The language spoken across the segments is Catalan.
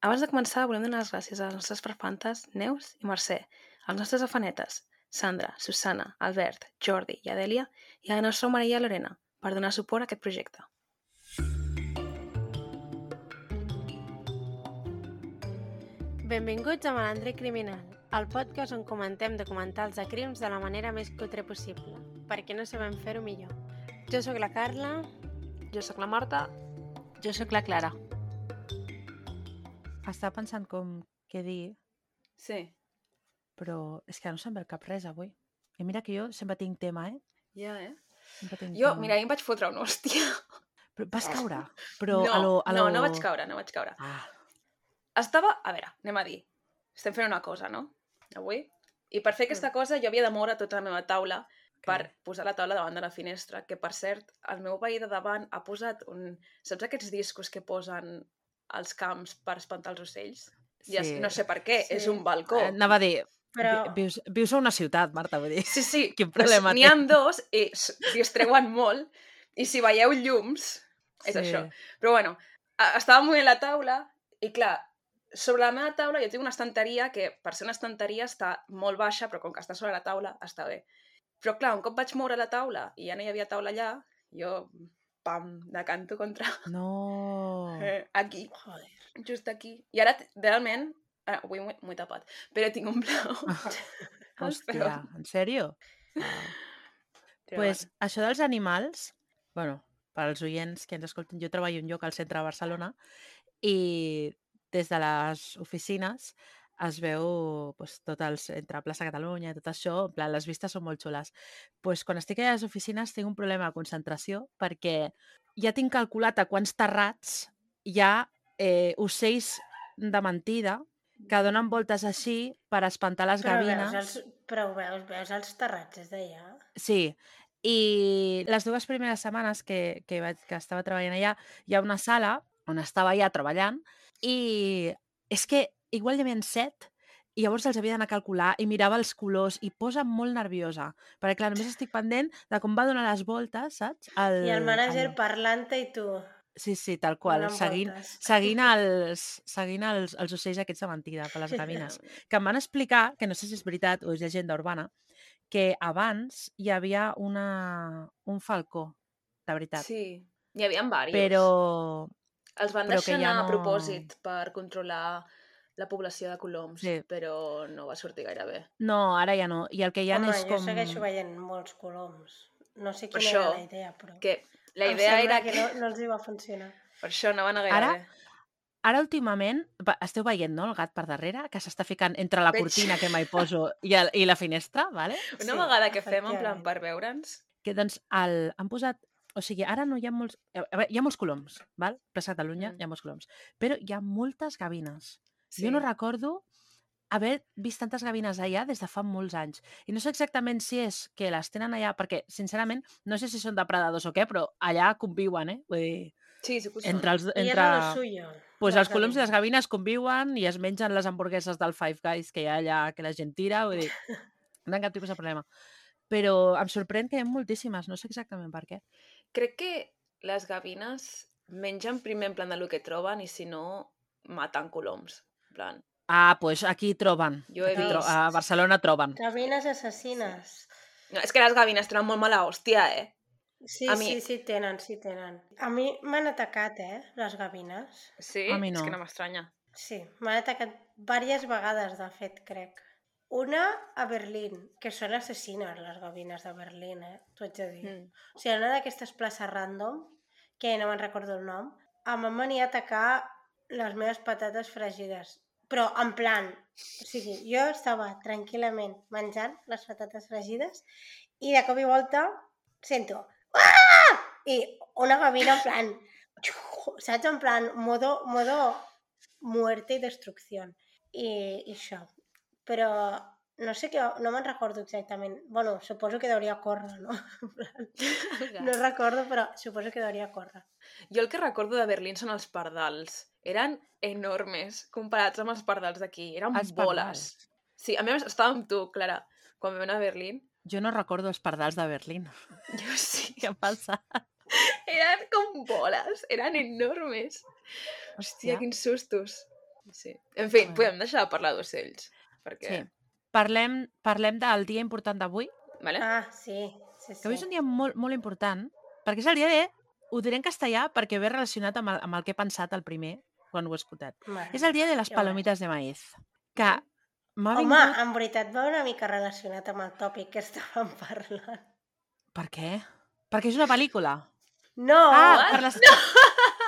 Abans de començar, volem donar les gràcies a les nostres parfantes Neus i Mercè, als nostres afanetes Sandra, Susana, Albert, Jordi i Adèlia i a la nostra Maria Lorena per donar suport a aquest projecte. Benvinguts a Malandre Criminal, el podcast on comentem documentals de crims de la manera més cutre possible, perquè no sabem fer-ho millor. Jo sóc la Carla. Jo sóc la Marta. Jo sóc la Clara. Estava pensant com què dir, Sí, però és que no se'm ve al cap res avui. I mira que jo sempre tinc tema, eh? ja, eh? Sempre tinc Jo, tema. mira, ahir em vaig fotre una hòstia. Però vas caure? Però no, a lo, a lo... no, no vaig caure, no vaig caure. Ah, Estava, a veure, anem a dir, estem fent una cosa, no? Avui. I per fer aquesta cosa jo havia de moure tota la meva taula per posar la taula davant de la finestra, que per cert, el meu veí de davant ha posat un... Saps aquests discos que posen als camps per espantar els ocells? Ja, Sí. no sé per què, Sí. és un balcó. Eh, Anava a dir, Però- vi- vius, vius a una ciutat, Marta, vull dir. Sí, sí, Quin problema N'hi ha dos i s- distreuen molt, i si veieu llums, és Sí. això. Però bueno, estava movent la taula i clar, sobre la meva taula jo tinc una estanteria que per ser una estanteria està molt baixa, però com que està sobre la taula està bé. Però clar, un cop vaig moure la taula i ja no hi havia taula allà, jo, pam, de canto contra No. eh, aquí, Joder. just aquí. I ara, realment, eh, avui m'ho he- tapat, però tinc un als Hòstia, en sèrio? Però pues, això dels animals, bueno, per als oients que ens escolten, jo treballo en un lloc al centre de Barcelona i des de les oficines es veu pues, tot el centre, plaça Catalunya i tot això, en plan, les vistes són molt xules. Pues, quan estic a les oficines tinc un problema de concentració perquè ja tinc calculat a quants terrats hi ha eh, ocells de mentida que donen voltes així per espantar les Però gavines. veus, els, però veus, veus els terrats des d'allà? Sí, i les dues primeres setmanes que, que, vaig, que estava treballant allà, hi ha una sala on estava ja treballant i és que igual hi havia set i llavors els havia d'anar a calcular i mirava els colors i posa molt nerviosa, perquè clar, només estic pendent de com va donar les voltes, saps? El, I el mànager el- parlant-te i tu. Sí, sí, tal qual, seguint, voltes. seguint, els, seguint els, els ocells aquests de mentida per les gavines que em van explicar, que no sé si és veritat o és llegenda urbana, que abans hi havia una, un falcó, de veritat. Sí, n'hi havia diversos. Però Els van però deixar ja anar a no- propòsit per controlar la població de coloms, Sí. però no va sortir gaire bé. no, ara ja no. I el que hi ha Home, és jo com... segueixo veient molts coloms. No sé quina era això, la idea, però... Que la idea era que que... no, no els hi va funcionar. Per això no va anar gaire Ara- bé. Ara últimament, esteu veient, no?, el gat per darrere, que s'està ficant entre la Veig. cortina que mai poso i, el, i la finestra, vale? Una Sí, vegada que fem, en plan, per veure'ns... que doncs el, han posat... O sigui, ara no hi ha molts... A veure, hi ha molts coloms, val? Plaça Catalunya, Mm. hi ha molts coloms. Però hi ha moltes gavines. Sí. Jo no recordo haver vist tantes gavines allà des de fa molts anys. I no sé exactament si és que les tenen allà, perquè, sincerament, no sé si són depredadors o què, però allà conviuen, eh? Vull dir, Sí, sí que entre els... Entre... suyo. Pues els coloms i les gavines. conviuen i es mengen les hamburgueses del Five Guys que hi ha allà, que la gent tira, vull dir, no hi cap tipus de problema. Però em sorprèn que hi ha moltíssimes, no sé exactament per què. Crec que les gavines mengen primer en plan de lo que troben i si no, maten coloms. Plan, Ah, doncs aquí troben. Jo he Aquí tro vist. a Barcelona troben. Gavines assassines. No, és que les gavines tenen molt mala hòstia, eh? Sí, A mi- sí, sí tenen, sí tenen. A mi m'han atacat, eh, les gavines. Sí? A mi És que no. no m'estranya. Sí, m'han atacat diverses vegades, de fet, crec. Una a Berlín, que són assassines, les gavines de Berlín, eh? T'ho haig de dir. Mm. Mm. O sigui, en una d'aquestes places random, que no me'n recordo el nom, em van venir a atacar les meves patates fregides. Però en plan, o sigui, jo estava tranquil·lament menjant les patates fregides i de cop i volta sento ah! i una gavina en plan saps? En plan, modo, modo muerte y destrucción. I, i això. Però no sé què, no me'n recordo exactament. Bueno, suposo que hauria córrer, no? No recordo, però suposo que hauria córrer. Jo el que recordo de Berlín són els pardals. Eren enormes comparats amb els pardals d'aquí. Eren Els boles. pardals. Sí, a més estava amb tu, Clara, quan vam anar a Berlín. Jo no recordo els pardals de Berlín. Jo sí. Què passa? Eren com boles, eren enormes. Hòstia, Hòstia. quins sustos. Sí. En fi, Bueno. podem deixar de parlar d'ocells. Perquè... Sí. Parlem, parlem del dia important d'avui, Vale? Ah, sí, sí, sí. que avui és un dia molt, molt important, perquè és el dia de... Ho diré en castellà perquè ve relacionat amb el, amb el que he pensat el primer, quan ho he escoltat. Vale. És el dia de les palomites de maíz. Que m'ha Home, vingut... en veritat va una mica relacionat amb el tòpic que estàvem parlant. Per què? Perquè és una pel·lícula. No! ah, per les...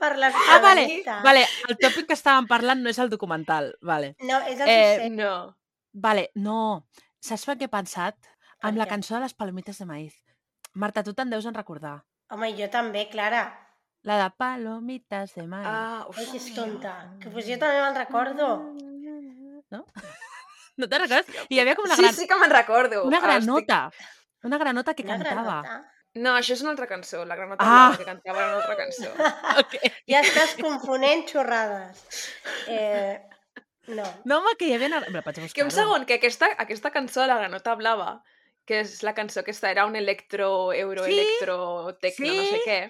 per les ah vale, palomites. vale. El tòpic que estàvem parlant no és el documental. Vale. No, és el Eh, No. Vale, no. Saps per què he pensat? Per Amb la cançó de les palomites de maíz. Marta, tu te'n deus en recordar. Home, jo també, Clara. La de palomites de maíz. Ah, que és tonta. Que pues jo també me'n recordo. No? No te'n recordes? I hi havia com una sí, gran, sí que me'n recordo. una Ah, granota. Una granota que Una cantava. granota. No, això és una altra cançó. La granota Ah. que cantava era una altra cançó. Ok. Ja estàs confonent xorrades. Eh, no. No, home, que hi havia... Una... Me la vaig a Que un segon, que aquesta, aquesta cançó, La granota blava, que és la cançó que esta era un electro, euro, Sí, electro, tecno, no sé sí. què.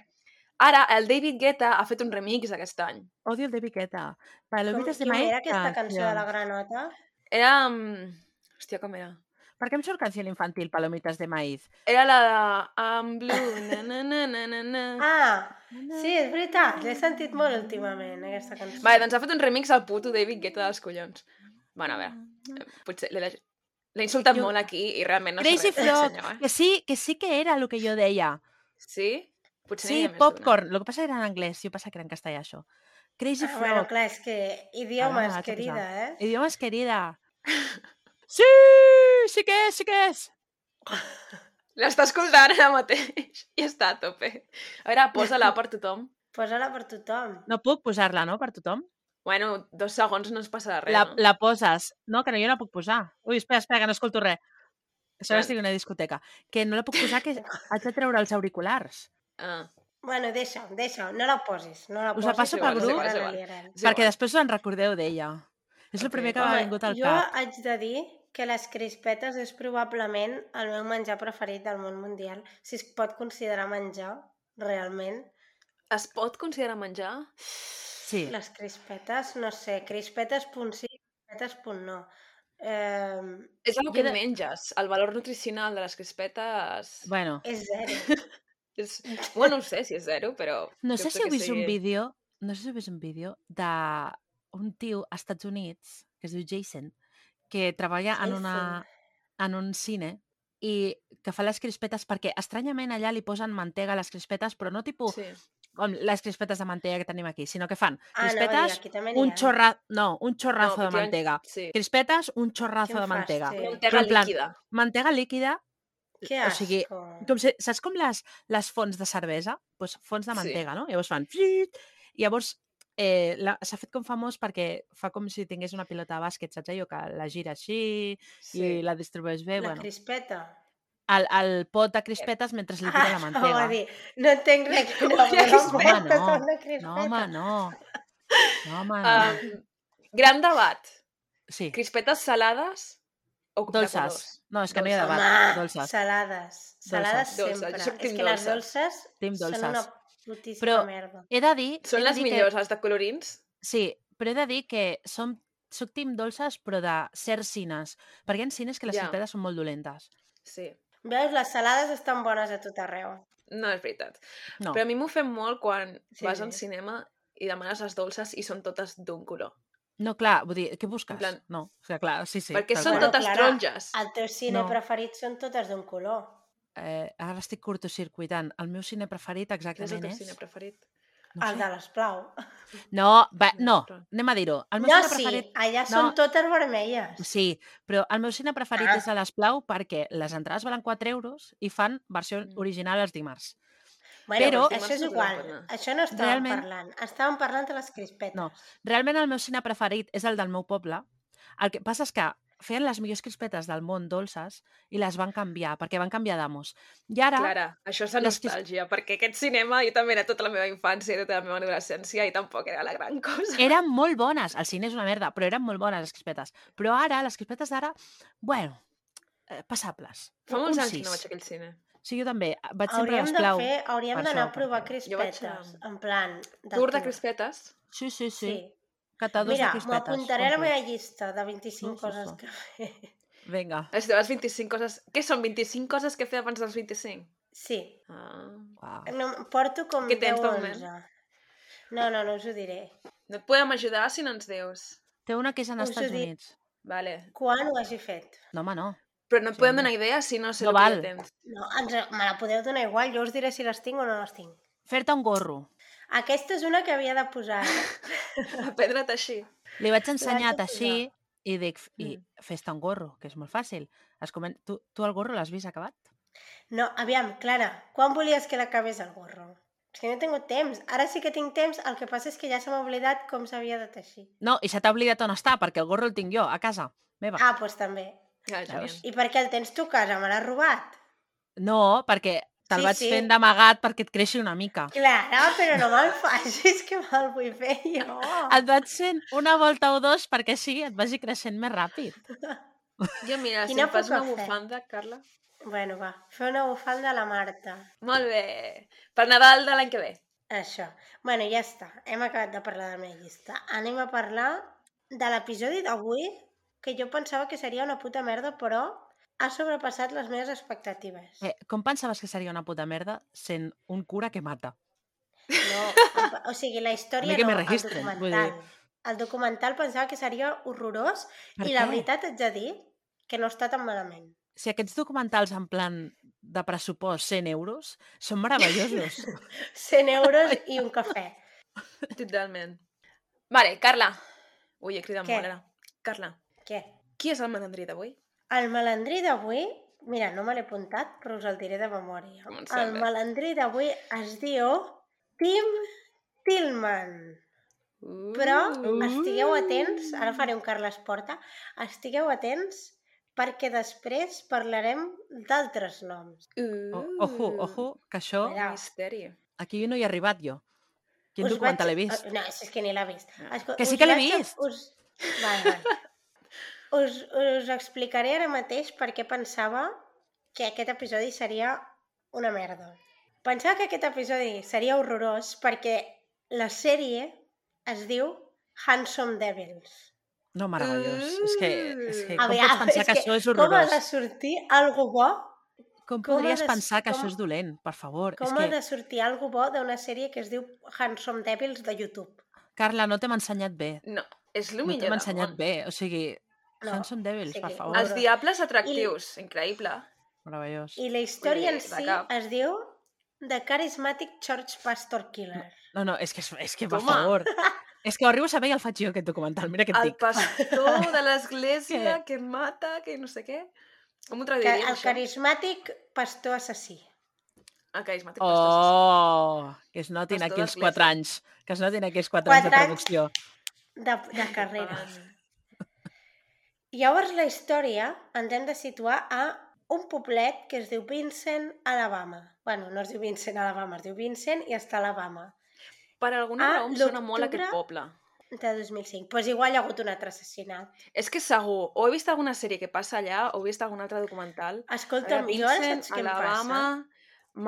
Ara, el David Guetta ha fet un remix aquest any. Odio el de Piqueta. Com, Palomites de maíz. era aquesta cançó de la granota? Era... mm, Hòstia, com era? Per què em surt canció infantil, Palomites de maíz? Era la de I'm blue, na na na na na na. Ah, sí, és veritat. L'he sentit molt últimament, aquesta cançó. Vale, doncs ha fet un remix al puto David Guetta dels collons. Bueno, a veure, potser l'he l'he insultat Jo- molt aquí i realment no sé res senyor, eh? que sí, que sí que era el que jo deia. Sí? Potser Sí, popcorn. El que passa era en anglès, jo pensava que era en castellà, això. Crazy Ah, Frog. bueno, clar, és que idioma Ara me és vaig a querida, eh? Idiomes querida. Sí, sí que és, sí que és. L'està escoltant ara mateix i està a tope. A veure, posa-la per tothom. Posa-la per tothom. No puc posar-la, no?, per tothom? Bueno, dos segons no es passarà res, La, no? la poses. No, que no, jo no la puc posar. Ui, espera, espera, que no escolto res. Vale. que estic en una discoteca. Que no la puc posar, que haig de treure els auriculars. Ah, Bueno, deixa-ho, deixa-ho. No la posis. No la Us la posis. passo que pel grup? perquè després us en recordeu d'ella. És el Ok. primer que m'ha vingut al jo cap. haig de dir que les crispetes és probablement el meu menjar preferit del món mundial. Si es pot considerar menjar, realment. Es pot considerar menjar? Sí. Les crispetes, no sé, crispetes punt sí, crispetes punt no. Eh, És el Jo que de- menges. El valor nutricional de les crispetes... Bueno, és zero. És... Bueno, no sé si és zero, però... no sé si heu vist un sigui- vídeo, no sé si heu vist un vídeo d'un tio als Estats Units, que es diu Jason, que treballa en, una, en un cine i que fa les crispetes perquè estranyament allà li posen mantega a les crispetes, però no tipus Sí. com les crispetes de mantega que tenim aquí, sinó que fan Ah, crispetes, també n'hi un xorra... no, un xorrazo No, de mantega. Sí. Crispetes, un xorrazo de mantega. fàstic. Mantega en plan, líquida. Mantega líquida, Que o asco. sigui, com si, saps com les, les fonts de cervesa? Pues fons de Sí. mantega, no? Llavors fan... llavors eh, la- s'ha fet com famós perquè fa com si tingués una pilota de bàsquet, saps allò? Que la gira així Sí. i la distribueix bé. La bueno, crispeta. el, el pot de crispetes mentre li tira la Ah, mantega. va dir, no entenc res no, Una crispeta. no, Home, una crispeta. No, home, no. No, home, no. Um, gran debat. sí, Crispetes salades o dolces. colors? No, és que no hi ha Dolces. debat. Home, Dolces. salades. Salades Dolces. sempre. Soc És que les dolces. dolces són dolces. una putíssima Però- merda. He de dir... Són les dir millors, les de colorins? Que, sí, però he de dir que som, soc team dolces, però de certs cines. Perquè hi ha cines que les crispetes són molt dolentes. Sí. Veus, les salades estan bones a tot arreu. No, és veritat. No. Però a mi m'ofèn molt quan Sí, vas al cinema i demanes les dolces i són totes d'un color. No, clar, vull dir, què busques? plan- No, o sigui, clar, sí, sí. Perquè són qual. Totes Clara, taronges. El teu cine No. preferit són totes d'un color. Eh, ara estic curtocircuitant. El meu cine preferit Quin és el exactament teu és... cine preferit? No, el sé. de l'Esplau. no, va, no, No, anem a dir-ho. El meu No, cine sí, preferit... allà No. són totes vermelles. Sí, però el meu cine preferit Ah. és a l'Esplau perquè les entrades valen 4 euros i fan versió Mm. original els dimarts. Bueno, Però- això és igual. Això no estàvem Realment- parlant. Estàvem parlant de les crispetes. No. Realment el meu cine preferit és el del meu poble. El que passa és que feien les millors crispetes del món dolces i les van canviar, perquè van canviar d'amos. I ara... Clara, això és la les cris- nostàlgia, perquè aquest cinema jo també era tota la meva infància i tota la meva adolescència i tampoc era la gran cosa. Eren molt bones. El cine és una merda, però eren molt bones les crispetes. Però ara, les crispetes d'ara, bueno, eh, passables. Fa molts anys que no vaig a aquell cine. Sí, jo també. Vaig sempre a Hauríem de l'Esplau. fer, hauríem d'anar a provar crispetes. Jo vaig a- En plan... de Tour de crispetes? Sí, sí, sí. Sí. Cata, dos Mira, de m'ho crispetes. apuntaré a la meva llista de 25 Uf, coses que fer. Vinga. Les teves 25 coses... Què són 25 coses que fer abans dels 25? Sí, Ah. No, porto com Què 10 tens o de moment? 11. No, no, no us ho diré. No et podem ajudar si no ens dius. Té una que és en ho Estats. Units. Vale. Quan ho hagi fet? No, home, no. Però no et Sí, podem donar idea si no sé No el que val. ja tens. No, ens, me la podeu donar igual, jo us diré si les tinc o no les tinc. Fer-te un gorro. Aquesta és una que havia de posar. eh? Aprendre't així. Li vaig ensenyar així i dic, i Mm. fes-te un gorro, que és molt fàcil. Es comen... tu, tu el gorro l'has vist acabat? No, aviam, Clara, quan volies que l'acabés el gorro? És que no he tingut temps. Ara sí que tinc temps, el que passa és que ja se m'ha oblidat com s'havia de teixir. No, i se t'ha oblidat on està, perquè el gorro el tinc jo, a casa meva. Ah, doncs també. Ja. I per què el tens tu a casa? Me l'has robat? No, perquè te'l Sí, vaig sí. fent d'amagat perquè et creixi una mica. Clara, però no me'l facis, que me'l vull fer jo. Et vaig fent una volta o dos perquè així et vagi creixent més ràpid. Jo, mira, si em fas una fe. bufanda, Carla... Bueno, va, fer una bufanda a la Marta. Molt bé. Per Nadal de l'any que ve. Això. Bueno, ja està. Hem acabat de parlar de la meva llista. Anem a parlar de l'episodi d'avui, que jo pensava que seria una puta merda, però ha sobrepassat les meves expectatives. Eh, com pensaves que seria una puta merda sent un cura que mata? No, o sigui, la història no, el registren, vull documental. dir. El documental pensava que seria horrorós Per i la què? veritat haig de dir que no està tan malament. Si aquests documentals en plan de pressupost 100 euros són meravellosos. 100 euros i un cafè. Totalment. Vale, Carla. Ui, he cridat Què? molt ara. Carla, Què? qui és el malandrí d'avui? El malandrí d'avui, mira, no me l'he apuntat, però us el diré de memòria. El bé. malandrí d'avui es diu Tim Tillman. Però Uh. estigueu atents, ara faré un Carles Porta, estigueu atents perquè després parlarem d'altres noms. Uh. Ojo, ojo, que això... Mira. Misteri. Aquí no hi he arribat jo. Quin Us documental vaig- he vist? No, és que ni l'ha vist. No. Escol- Que sí que l'he a- vist. Us... Vale, vale. Us, us explicaré ara mateix per què pensava que aquest episodi seria una merda. Pensava que aquest episodi seria horrorós perquè la sèrie es diu Handsome Devils. No, meravellós. És que, és que Uh. com Aviam, pots pensar que, que això és Com ha horrorós? de sortir algo bo? Com com podries de- pensar que com- això és dolent? Per favor. Com és ha que, de sortir algo bo d'una sèrie que es diu Handsome Devils de YouTube? Carla, no t'hem ensenyat bé. No, és el No millor t'hem del ensenyat món. bé. O sigui, No, Handsome Devils, o per favor. Els diables atractius, increïble. Meravellós. I la història en si es diu The Charismatic Church Pastor Killer. No, no, és que, és- és que per Toma. favor. És que ho arribo a saber i el faig jo, aquest documental. Mira què et El dic. pastor de l'església que mata, que no sé què. Com ho Que, traduiríem, el això? carismàtic pastor assassí. El carismàtic pastor assassí. Oh, que es notin Pastor aquí els d'església. 4 anys. Que es notin aquí els 4 anys de Quatre anys. producció. De, de carrera. Llavors la història ens hem de situar a un poblet que es diu Vincent, Alabama. Bueno, no es diu Vincent, Alabama, es diu Vincent i està a Alabama. Per alguna raó em sona molt aquest poble. De 2005. Doncs pues igual hi ha hagut un altre assassinat. És que segur, o he vist alguna sèrie que passa allà, o he vist algun altre documental. Escolta'm, Ara, jo ara Vincent, saps què em Alabama,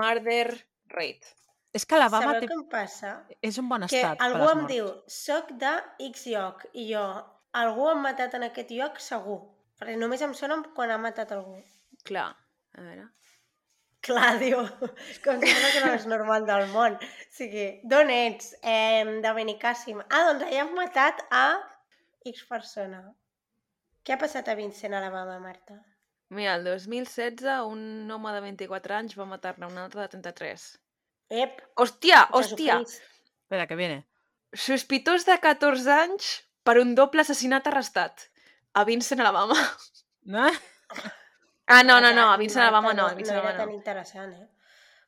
Murder Rate. És que Alabama Sabeu té... què em passa? és un bon Que estat per algú em diu, soc de X lloc, i jo, algú ha matat en aquest lloc segur. Perquè només em sona quan ha matat algú. Clar, a veure... Clar, diu, com la cosa més normal del món. O sigui, d'on ets? Eh, de Benicàssim. Ah, doncs allà han matat a X persona. Què ha passat a Vincent, Alabama, Marta? Mira, el 2016 un home de 24 anys va matar-ne un altre de 33. Ep, Hòstia, hòstia! Espera, que viene. Sospitós de 14 anys per un doble assassinat arrestat. A Vincent, Alabama. No? Ah, no, no, no, a Vincent, Alabama no. A No Vincent, era tan no. interessant, eh?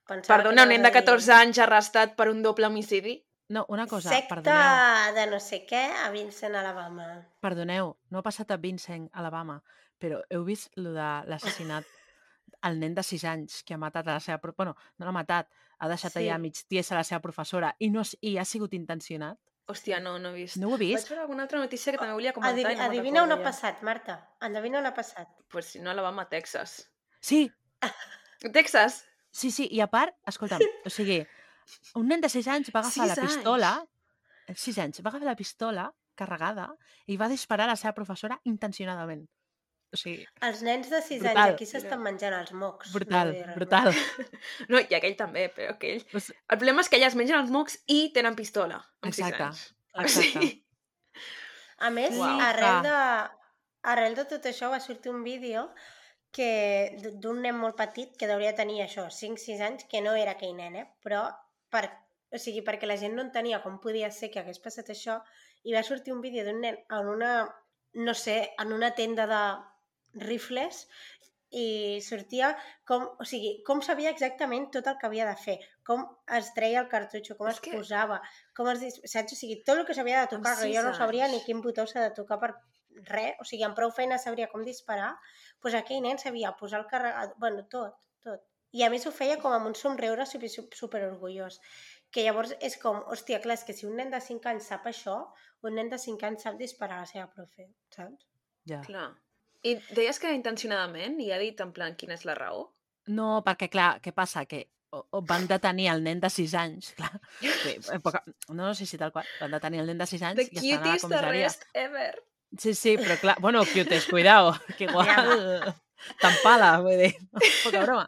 Pensava Perdona, un nen de anaves a dir 14 anys arrestat per un doble homicidi? No, una cosa, Secta perdoneu. de no sé què a Vincent, Alabama. Perdoneu, no ha passat a Vincent, Alabama, però heu vist lo de l'assassinat al nen de 6 anys que ha matat a la seva... Bueno, no l'ha matat, ha deixat Sí. allà mig ties a la seva professora i, no, i ha sigut intencionat? Hòstia, no, no he vist. No ho he Vaig vist? veure alguna altra notícia que també volia comentar Adivi i no adivina on ha passat, Marta. Endevina on ha passat. Pues si no, Alabama, Texas. Sí, Texas? sí, sí, i a part, escolta'm, o sigui, un nen de 6 anys va agafar la Sis anys? pistola, 6 anys, va agafar la pistola, carregada i va disparar a la seva professora intencionadament. O sigui, Els nens de 6 Brutal. anys aquí s'estan menjant els mocs. brutal, no brutal. No, i aquell també, però aquell... El problema és que elles mengen els mocs i tenen pistola. Amb Exacte, anys. exacte. A més, Uau. arrel, de, arrel de tot això va sortir un vídeo que d'un nen molt petit que deuria tenir això, 5-6 anys, que no era aquell nen, eh? però per, o sigui, perquè la gent no entenia com podia ser que hagués passat això, i va sortir un vídeo d'un nen en una, no sé, en una tenda de rifles i sortia com, o sigui, com sabia exactament tot el que havia de fer, com es treia el cartutxo, com És es que- posava, com es... dis- Saps? O sigui, tot el que s'havia de tocar, que jo no sabria ni quin botó s'ha de tocar per res, o sigui, amb prou feina sabria com disparar, doncs aquell nen sabia posar el carregador, bueno, tot, tot. I a més ho feia com amb un somriure super, super orgullós. Que llavors és com, hòstia, clar, és que si un nen de 5 anys sap això, un nen de 5 anys sap disparar a la seva profe, saps? ja. Clar. I deies que intencionadament i ha dit en plan quina és la raó? No, perquè clar, què passa? Que o, o van detenir el nen de 6 anys, clar. Eh, poca, no, no sé si tal qual. Van detenir el nen de 6 anys The i estan a la cutest comissaria. arrest ever. Sí, sí, però clar, bueno, cutes, cuidao, que igual t'empala, vull dir, poca broma.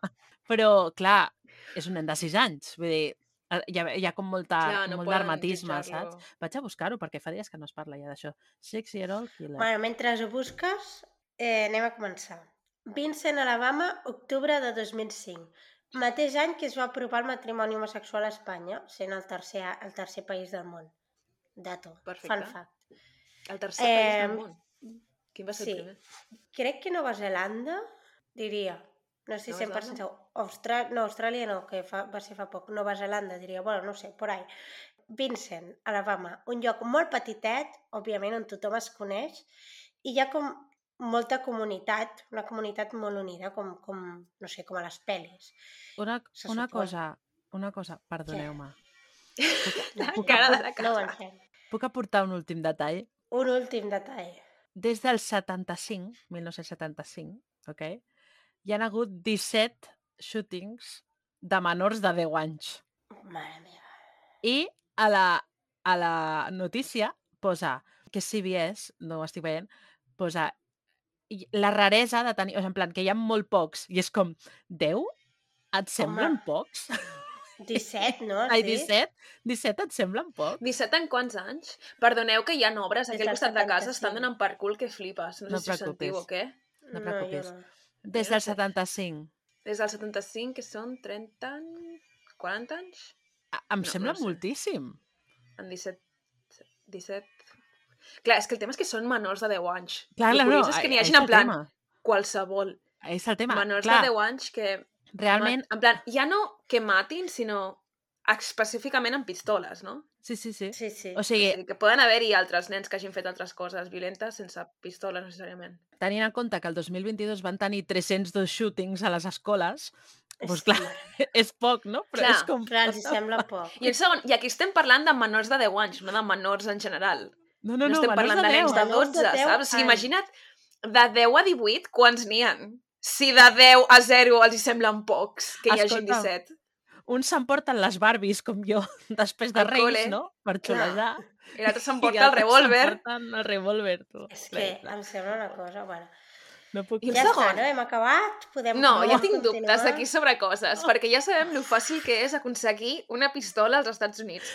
Però, clar, és un nen de 6 anys, vull dir, eh, hi ha, hi ha com molta, Clar, no molt d'armatisme, saps? Vaig a buscar-ho, perquè fa dies que no es parla ja d'això. Six year old killer. Bueno, mentre ho busques, eh, anem a començar. Vincent, Alabama, octubre de 2005. Mateix any que es va aprovar el matrimoni homosexual a Espanya, sent el tercer, el tercer país del món. Dato. Perfecte. Fun fact. El tercer país Eh, del món. Quin va ser sí. el primer? Crec que Nova Zelanda, diria. No sé si Nova 100% segur. Austra... No, Austràlia no, que fa... va ser fa poc. Nova Zelanda, diria. Bueno, no sé, por ahí. Vincent, Alabama. Un lloc molt petitet, òbviament, on tothom es coneix, i hi ha com molta comunitat, una comunitat molt unida, com, com no sé, com a les pel·lis. Una, una cosa, una cosa, perdoneu-me. La puc- cara de la No casa. Puc aportar un últim detall? Un últim detall. Des del 75, 1975, ok? Hi han hagut 17 shootings de menors de 10 anys. Mare meva. I a la, a la notícia posa que CBS, no ho estic veient, posa la raresa de tenir... O sigui, en plan, que hi ha molt pocs. I és com, 10? Et semblen pocs? 17, no? Ai, dit? 17? 17 et semblen pocs? 17 en quants anys? Perdoneu que hi ha obres aquí Des al del costat de casa 75. estan donant per cul que flipes. No, No sé si ho sentiu o què. No preocupis. no. Des no del sé. 75. Des del 75, que són 30 anys? 40 anys? A- Em No, sembla no sé. moltíssim. En 17... 17... Clar, és que el tema és que són menors de 10 anys. Clar, clar, no, és que n'hi hagin en plan tema. qualsevol. Està el tema. menors clar, de 10 anys que... realment... En plan, ja no que matin, sinó específicament amb pistoles, no? Sí, sí, sí. Sí, sí. O O sigui, sigui, que poden haver-hi altres nens que hagin fet altres coses violentes sense pistoles necessàriament. tenint en compte que el 2022 van tenir 302 shootings a les escoles, És doncs clar, mare- és poc, no? Però Clar, és com... Clar, els hi sembla poc. I en segon, i aquí estem parlant de menors de 10 anys, no de menors en general. No, No, no, no, estem parlant de, de nens 10. de Menors 12, de 10 saps? Anys. imagina't, de 10 a 18, quants n'hi ha? Si de 10 a 0 els hi semblen pocs, que hi hagin Escolta'm, 17. Uns s'emporten les Barbies, com jo, després de Al Reis, cole. no? Per Clar. xulejar. I l'altre s'emporta el altres revòlver. S'emporten el revòlver, tu. És que em sembla una cosa... Bueno. No puc... I un Ja està, no? Hem acabat? Podem No, ja podem tinc dubtes continuar? aquí sobre coses, perquè ja sabem lo fàcil que és aconseguir una pistola als Estats Units.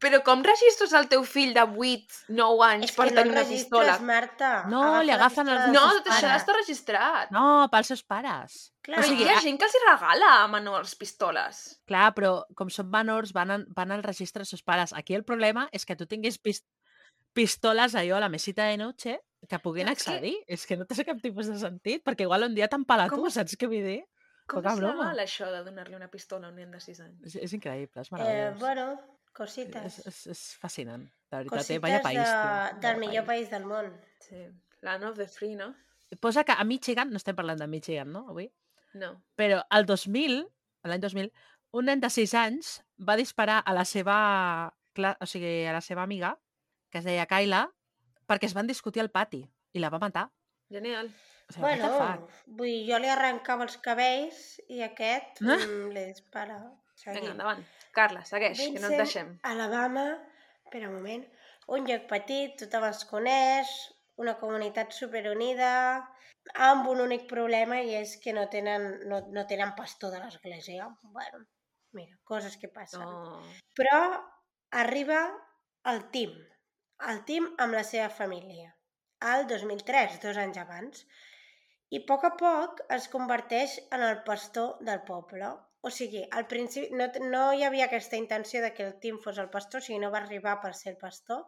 Però com registres el teu fill de 8, 9 anys És per que no tenir el una registres, pistola? Marta. No, Agafa li agafen els No, tot això està registrat. No, pels seus pares. Clar. O sigui, hi ha gent que els regala a menors pistoles. Clar, però com són menors, van, en, van al registre dels seus pares. Aquí el problema és que tu tinguis pis, pistoles allò a la mesita de noche que puguin Clar, és que- accedir. És que no té cap tipus de sentit, perquè igual un dia t'empala Com tu, saps què vull dir? Com Poca és broma. legal això de donar-li una pistola a un nen de 6 anys? És, és increïble, és Eh, meravellós. bueno, és, cosites. és, és fascinant, de veritat. Eh? Cosites Vaya país, de, tio. del vaya millor país del món. Sí. Land of the free, no? Posa que a Michigan, no estem parlant de Michigan, no, avui? No. Però al 2000, a l'any 2000, un nen de 6 anys va disparar a la seva, o sigui, a la seva amiga, que es deia Kayla, perquè es van discutir al pati i la va matar. Genial. O sigui, Bueno, vull dir, jo li arrencava els cabells i aquest Ah. mm, li dispara. Seguim. Vinga, endavant. Carla, segueix, que no et Vincent, deixem. Alabama, espera un moment, un lloc petit, tothom es coneix, una comunitat superunida, amb un únic problema i és que no tenen, no, no tenen pastor de l'església. Bueno, mira, coses que passen. Oh. Però arriba el Tim, el Tim amb la seva família, al 2003, dos anys abans, i a poc a poc es converteix en el pastor del poble. O sigui, al principi no, no hi havia aquesta intenció de que el Tim fos el pastor, o sigui, no va arribar per ser el pastor,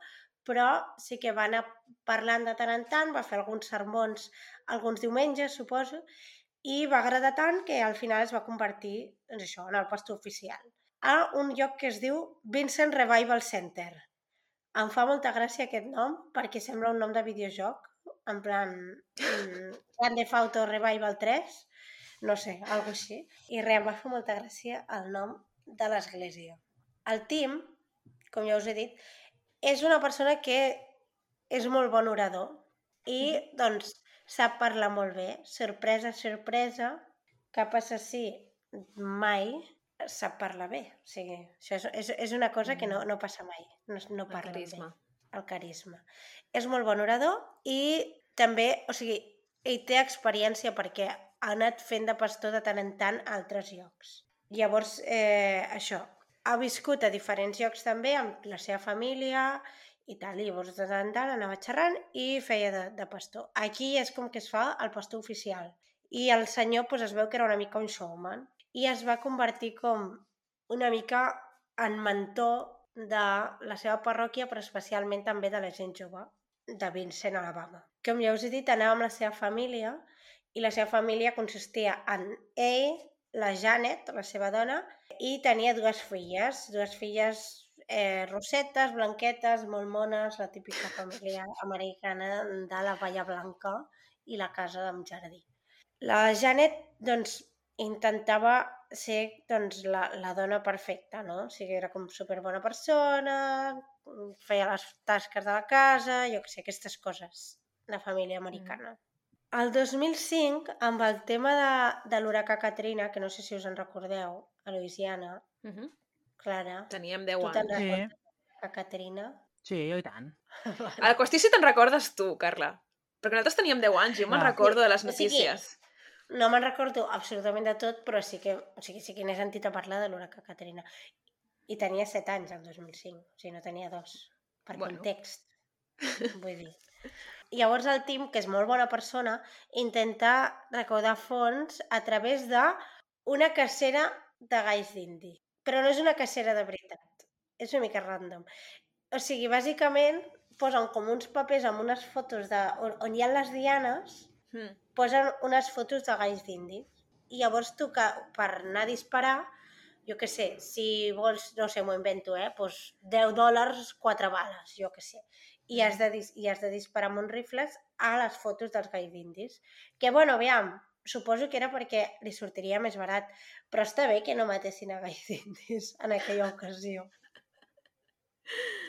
però sí que va anar parlant de tant en tant, va fer alguns sermons alguns diumenges, suposo, i va agradar tant que al final es va convertir doncs això, en el pastor oficial a un lloc que es diu Vincent Revival Center. Em fa molta gràcia aquest nom perquè sembla un nom de videojoc, en plan mm, Grand Theft Auto Revival 3, no sé, alguna així. I res, em va fer molta gràcia el nom de l'església. El Tim, com ja us he dit, és una persona que és molt bon orador i, doncs, sap parlar molt bé. Sorpresa, sorpresa, cap assassí mai sap parlar bé. O sigui, això és, és, és una cosa que no, no passa mai. No, no El parla carisma. bé. El carisma. És molt bon orador i també, o sigui, ell té experiència perquè ha anat fent de pastor de tant en tant a altres llocs. Llavors, eh, això, ha viscut a diferents llocs també amb la seva família i tal, i llavors de tant en tant anava xerrant i feia de, de pastor. Aquí és com que es fa el pastor oficial. I el senyor pues, es veu que era una mica un showman i es va convertir com una mica en mentor de la seva parròquia, però especialment també de la gent jove de Vincent, Alabama. Com ja us he dit, anava amb la seva família i la seva família consistia en ell, la Janet, la seva dona, i tenia dues filles, dues filles eh, rosetes, blanquetes, molt mones, la típica família americana de la Valla Blanca i la casa amb jardí. La Janet, doncs, intentava ser doncs, la, la dona perfecta, no? O sigui, era com superbona persona, feia les tasques de la casa, jo què sé, aquestes coses de família americana. El 2005, amb el tema de, de l'huracà Katrina, que no sé si us en recordeu, a Louisiana, Uh -huh. Clara, Teníem 10 tu te'n anys. Sí. a Katrina? Sí, jo i tant. A la qüestió si te'n recordes tu, Carla. Perquè nosaltres teníem 10 anys, jo me'n Clar. recordo de les O sigui, notícies. No me'n recordo absolutament de tot, però sí que, o sigui, sí que n'he sentit a parlar de l'huracà Katrina. I tenia 7 anys el 2005, o sigui, no tenia dos, per Bueno. context, vull dir. Llavors el Tim, que és molt bona persona, intenta recaudar fons a través de una cacera de galls d'indi. Però no és una cacera de veritat, és una mica random. O sigui, bàsicament posen com uns papers amb unes fotos de, on, on hi ha les dianes, Mm. posen unes fotos de galls d'indis. I llavors tu, que, per anar a disparar, jo que sé, si vols, no sé, m'ho invento, eh? Pues 10 dòlars, 4 bales, jo que sé. I has, de, i has de disparar amb uns rifles a les fotos dels galls d'indis. Que, bueno, aviam, suposo que era perquè li sortiria més barat, però està bé que no matessin a galls d'indis en aquella ocasió.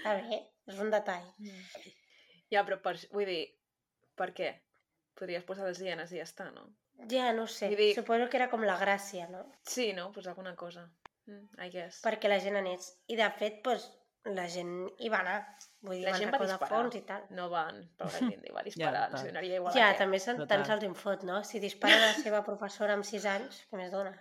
Està bé, és un detall. Ja, però per, vull dir, per què? Podries posar les hienes i ja està, no? Ja, no sé, Vull dir- suposo que era com la gràcia, no? Sí, no? Pues alguna cosa. Mm, I guess. perquè la gent anés. I de fet, doncs, la gent hi va anar. Vull dir, La gent va disparar. fons i tal. No van, pobre Cindy, va disparar, ja, donaria igual Ja, a què. també se'n- Total. tant se'ls en fot, no? Si dispara la seva professora amb 6 anys, què més dona?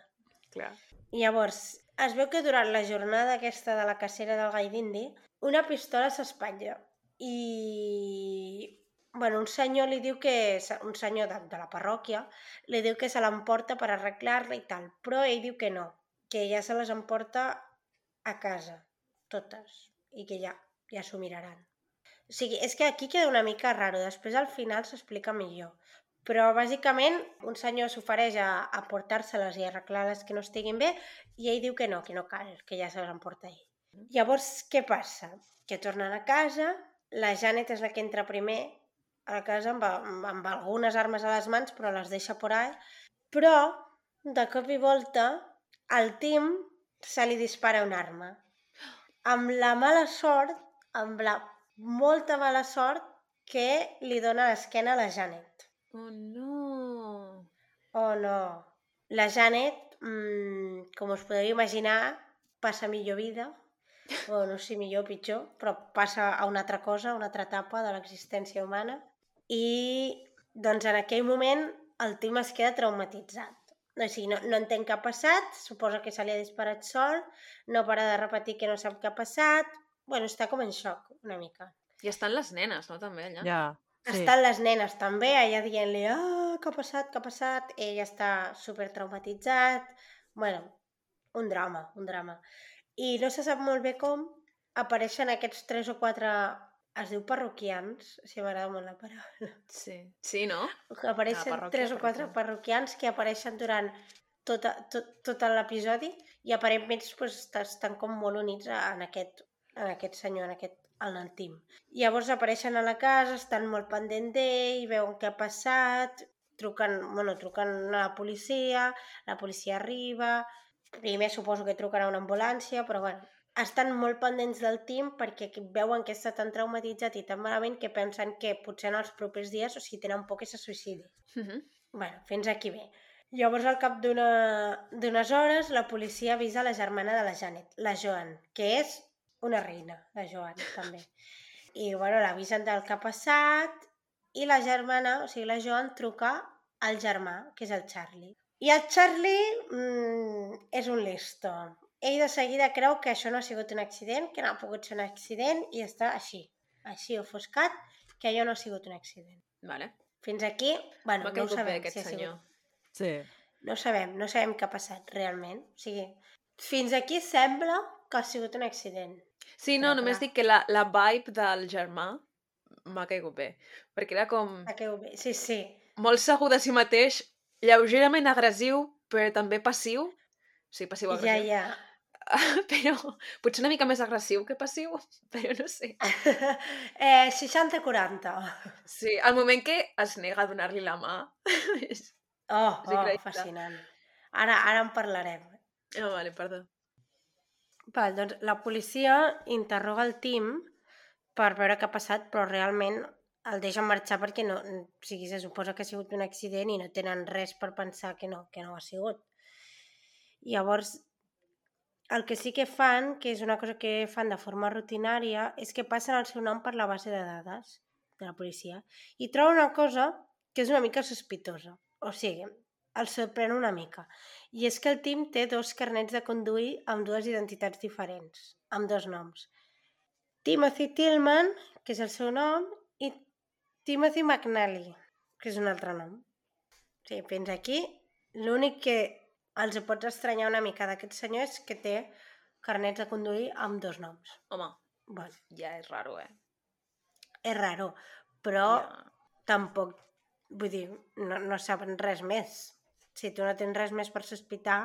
Clar. I llavors, es veu que durant la jornada aquesta de la cacera del gall d'indi, una pistola s'espatlla. I... Bueno, un senyor li diu que... se- Un senyor de, de la parròquia li diu que se l'emporta per arreglar-la i tal, però ell diu que no, que ja se les emporta a casa, totes, i que ja, ja s'ho miraran. O sigui, és que aquí queda una mica raro, després al final s'explica millor. Però bàsicament un senyor s'ofereix a, a portar-se-les i arreglar les que no estiguin bé i ell diu que no, que no cal, que ja se les emporta ell. Llavors, què passa? Que tornen a casa, la Janet és la que entra primer a casa amb, amb, amb algunes armes a les mans, però les deixa por ahí. Però, de cop i volta, al Tim se li dispara una arma. Amb la mala sort, amb la molta mala sort, que li dona l'esquena a la Janet. Oh, no. Oh, no. La Janet, mmm, com us podeu imaginar, passa millor vida o no sé millor o pitjor, però passa a una altra cosa, a una altra etapa de l'existència humana. I doncs en aquell moment el Tim es queda traumatitzat. O sigui, no, no entén què ha passat, suposa que se li ha disparat sol, no para de repetir que no sap què ha passat... Bueno, està com en xoc, una mica. I estan les nenes, no, també, allà? Ja. Sí. Estan les nenes també, allà dient-li ah, què ha passat, què ha passat? Ell està super traumatitzat. bueno, un drama, un drama. I no se sap molt bé com apareixen aquests tres o quatre es diu parroquians, si m'agrada molt la paraula. Sí. Sí, no? Que apareixen parròquia, tres o quatre parroquians. que apareixen durant tota, tot, tot l'episodi i aparentment pues, estan com molt units en aquest, en aquest senyor, en aquest en el Tim. Llavors apareixen a la casa, estan molt pendent d'ell, veuen què ha passat, truquen, bueno, truquen a la policia, la policia arriba, primer suposo que truquen a una ambulància, però bueno, estan molt pendents del Tim perquè veuen que està tan traumatitzat i tan malament que pensen que potser en els propers dies, o sigui, tenen por que se suïcidi. Mhm. Bueno, fins aquí bé. Llavors, al cap d'unes hores, la policia avisa la germana de la Janet, la Joan, que és una reina, la Joan, també. I, bueno, l'avisen del que ha passat i la germana, o sigui, la Joan, truca al germà, que és el Charlie. I el Charlie mm, és un listo. Ell de seguida creu que això no ha sigut un accident, que no ha pogut ser un accident, i està així, així ofuscat, que allò no ha sigut un accident. Vale. Fins aquí, bueno, no ho sabem aquest si ha sigut senyor. Sí. no sabem, no sabem què ha passat realment. O sigui, fins aquí sembla que ha sigut un accident. Sí, no, només dic que la, la vibe del germà m'ha caigut bé. Perquè era com Ha caigut bé. Sí, sí. molt segur de si mateix, lleugerament agressiu, però també passiu. O sigui, Ja, passiu-agressiu. ja. Però potser una mica més agressiu que passiu, però no sé. eh, 60-40. Sí, al moment que es nega a donar-li la mà. és- Oh, oh, fascinant. Ara, ara en parlarem. Ah, vale, perdó. Val, doncs la policia interroga el Tim per veure què ha passat, però realment el deixen marxar perquè no, o sigui, se suposa que ha sigut un accident i no tenen res per pensar que no, que no ha sigut. Llavors, el que sí que fan, que és una cosa que fan de forma rutinària, és que passen el seu nom per la base de dades de la policia i troben una cosa que és una mica sospitosa. O sigui, els sorprèn una mica. I és que el Tim té dos carnets de conduir amb dues identitats diferents, amb dos noms. Timothy Tillman, que és el seu nom, i Timothy McNally, que és un altre nom. O sigui, fins aquí, l'únic que els pots estranyar una mica d'aquest senyor és que té carnets de conduir amb dos noms. Home, Bueno, ja és raro, eh? és raro, però Ja. tampoc, vull dir, no, no saben res més. Si tu no tens res més per sospitar,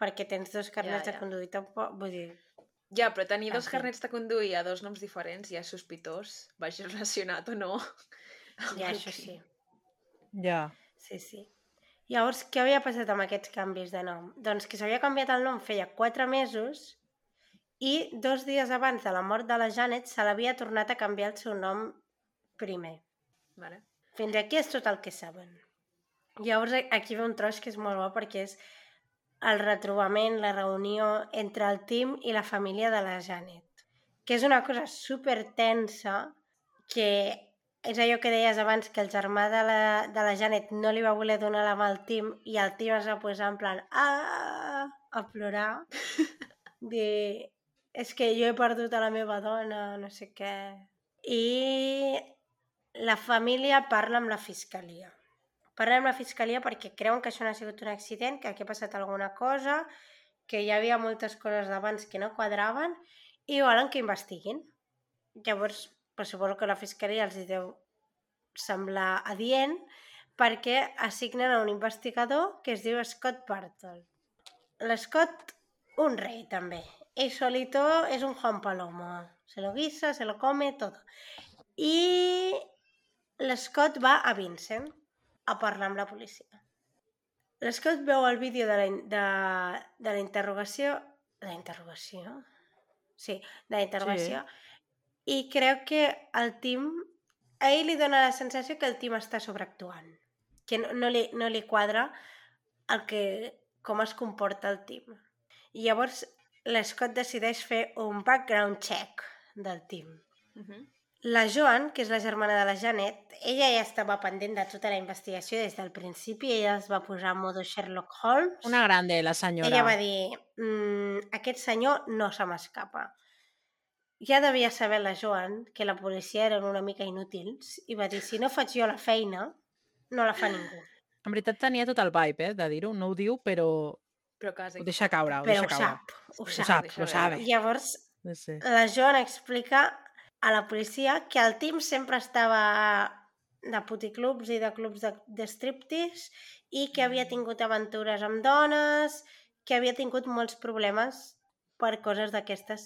perquè tens dos carnets ja. de conduir, tampoc, vull dir... Ja, però tenir En dos carnets de conduir a dos noms diferents ja és sospitós, vagi relacionat o no. Ja, això sí. Ja. Sí, sí. Llavors, què havia passat amb aquests canvis de nom? Doncs que s'havia canviat el nom feia quatre mesos i dos dies abans de la mort de la Janet se l'havia tornat a canviar el seu nom primer. Vale. Fins aquí és tot el que saben. Llavors a- aquí ve un tros que és molt bo perquè és el retrobament, la reunió entre el Tim i la família de la Janet. Que és una cosa super tensa que és allò que deies abans, que el germà de la, de la Janet no li va voler donar la mà al Tim i el Tim es va posar en plan ah, a plorar. Dir, és que jo he perdut a la meva dona, no sé què. I la família parla amb la fiscalia. Parla amb la fiscalia perquè creuen que això no ha sigut un accident, que aquí ha passat alguna cosa, que hi havia moltes coses d'abans que no quadraven i volen que investiguin. Llavors, pues, suposo que la fiscalia els deu semblar adient perquè assignen a un investigador que es diu Scott Bartol. L'Scott, un rei també. Ell solito és un Juan Palomo. Se lo guisa, se lo come, todo. I l'Scott va a Vincent a parlar amb la policia. L'Scott veu el vídeo de la, de, de la interrogació... De la interrogació? Sí, de la interrogació. I creu que el Tim... A ell li dona la sensació que el Tim està sobreactuant. Que no, no, li, no li quadra el que, com es comporta el Tim. I llavors l'Scott decideix fer un background check del Tim. Uh -huh. La Joan, que és la germana de la Janet, ella ja estava pendent de tota la investigació des del principi, ella es va posar en modo Sherlock Holmes. Una grande, la senyora. Ella va dir, mm, aquest senyor no se m'escapa. Ja devia saber la Joan que la policia eren una mica inútils i va dir, si no faig jo la feina, no la fa ningú. En veritat tenia tot el vibe, eh, de dir-ho. No ho diu, però Però quasi. ho deixa caure, ho Però deixa ho caure. sap, ho Ho sap. sap, deixa ho veure. sabe. Llavors, Sí, sí. la Joan explica a la policia que el Tim sempre estava de puticlubs i de clubs de, de striptease i que havia tingut aventures amb dones, que havia tingut molts problemes per coses d'aquestes.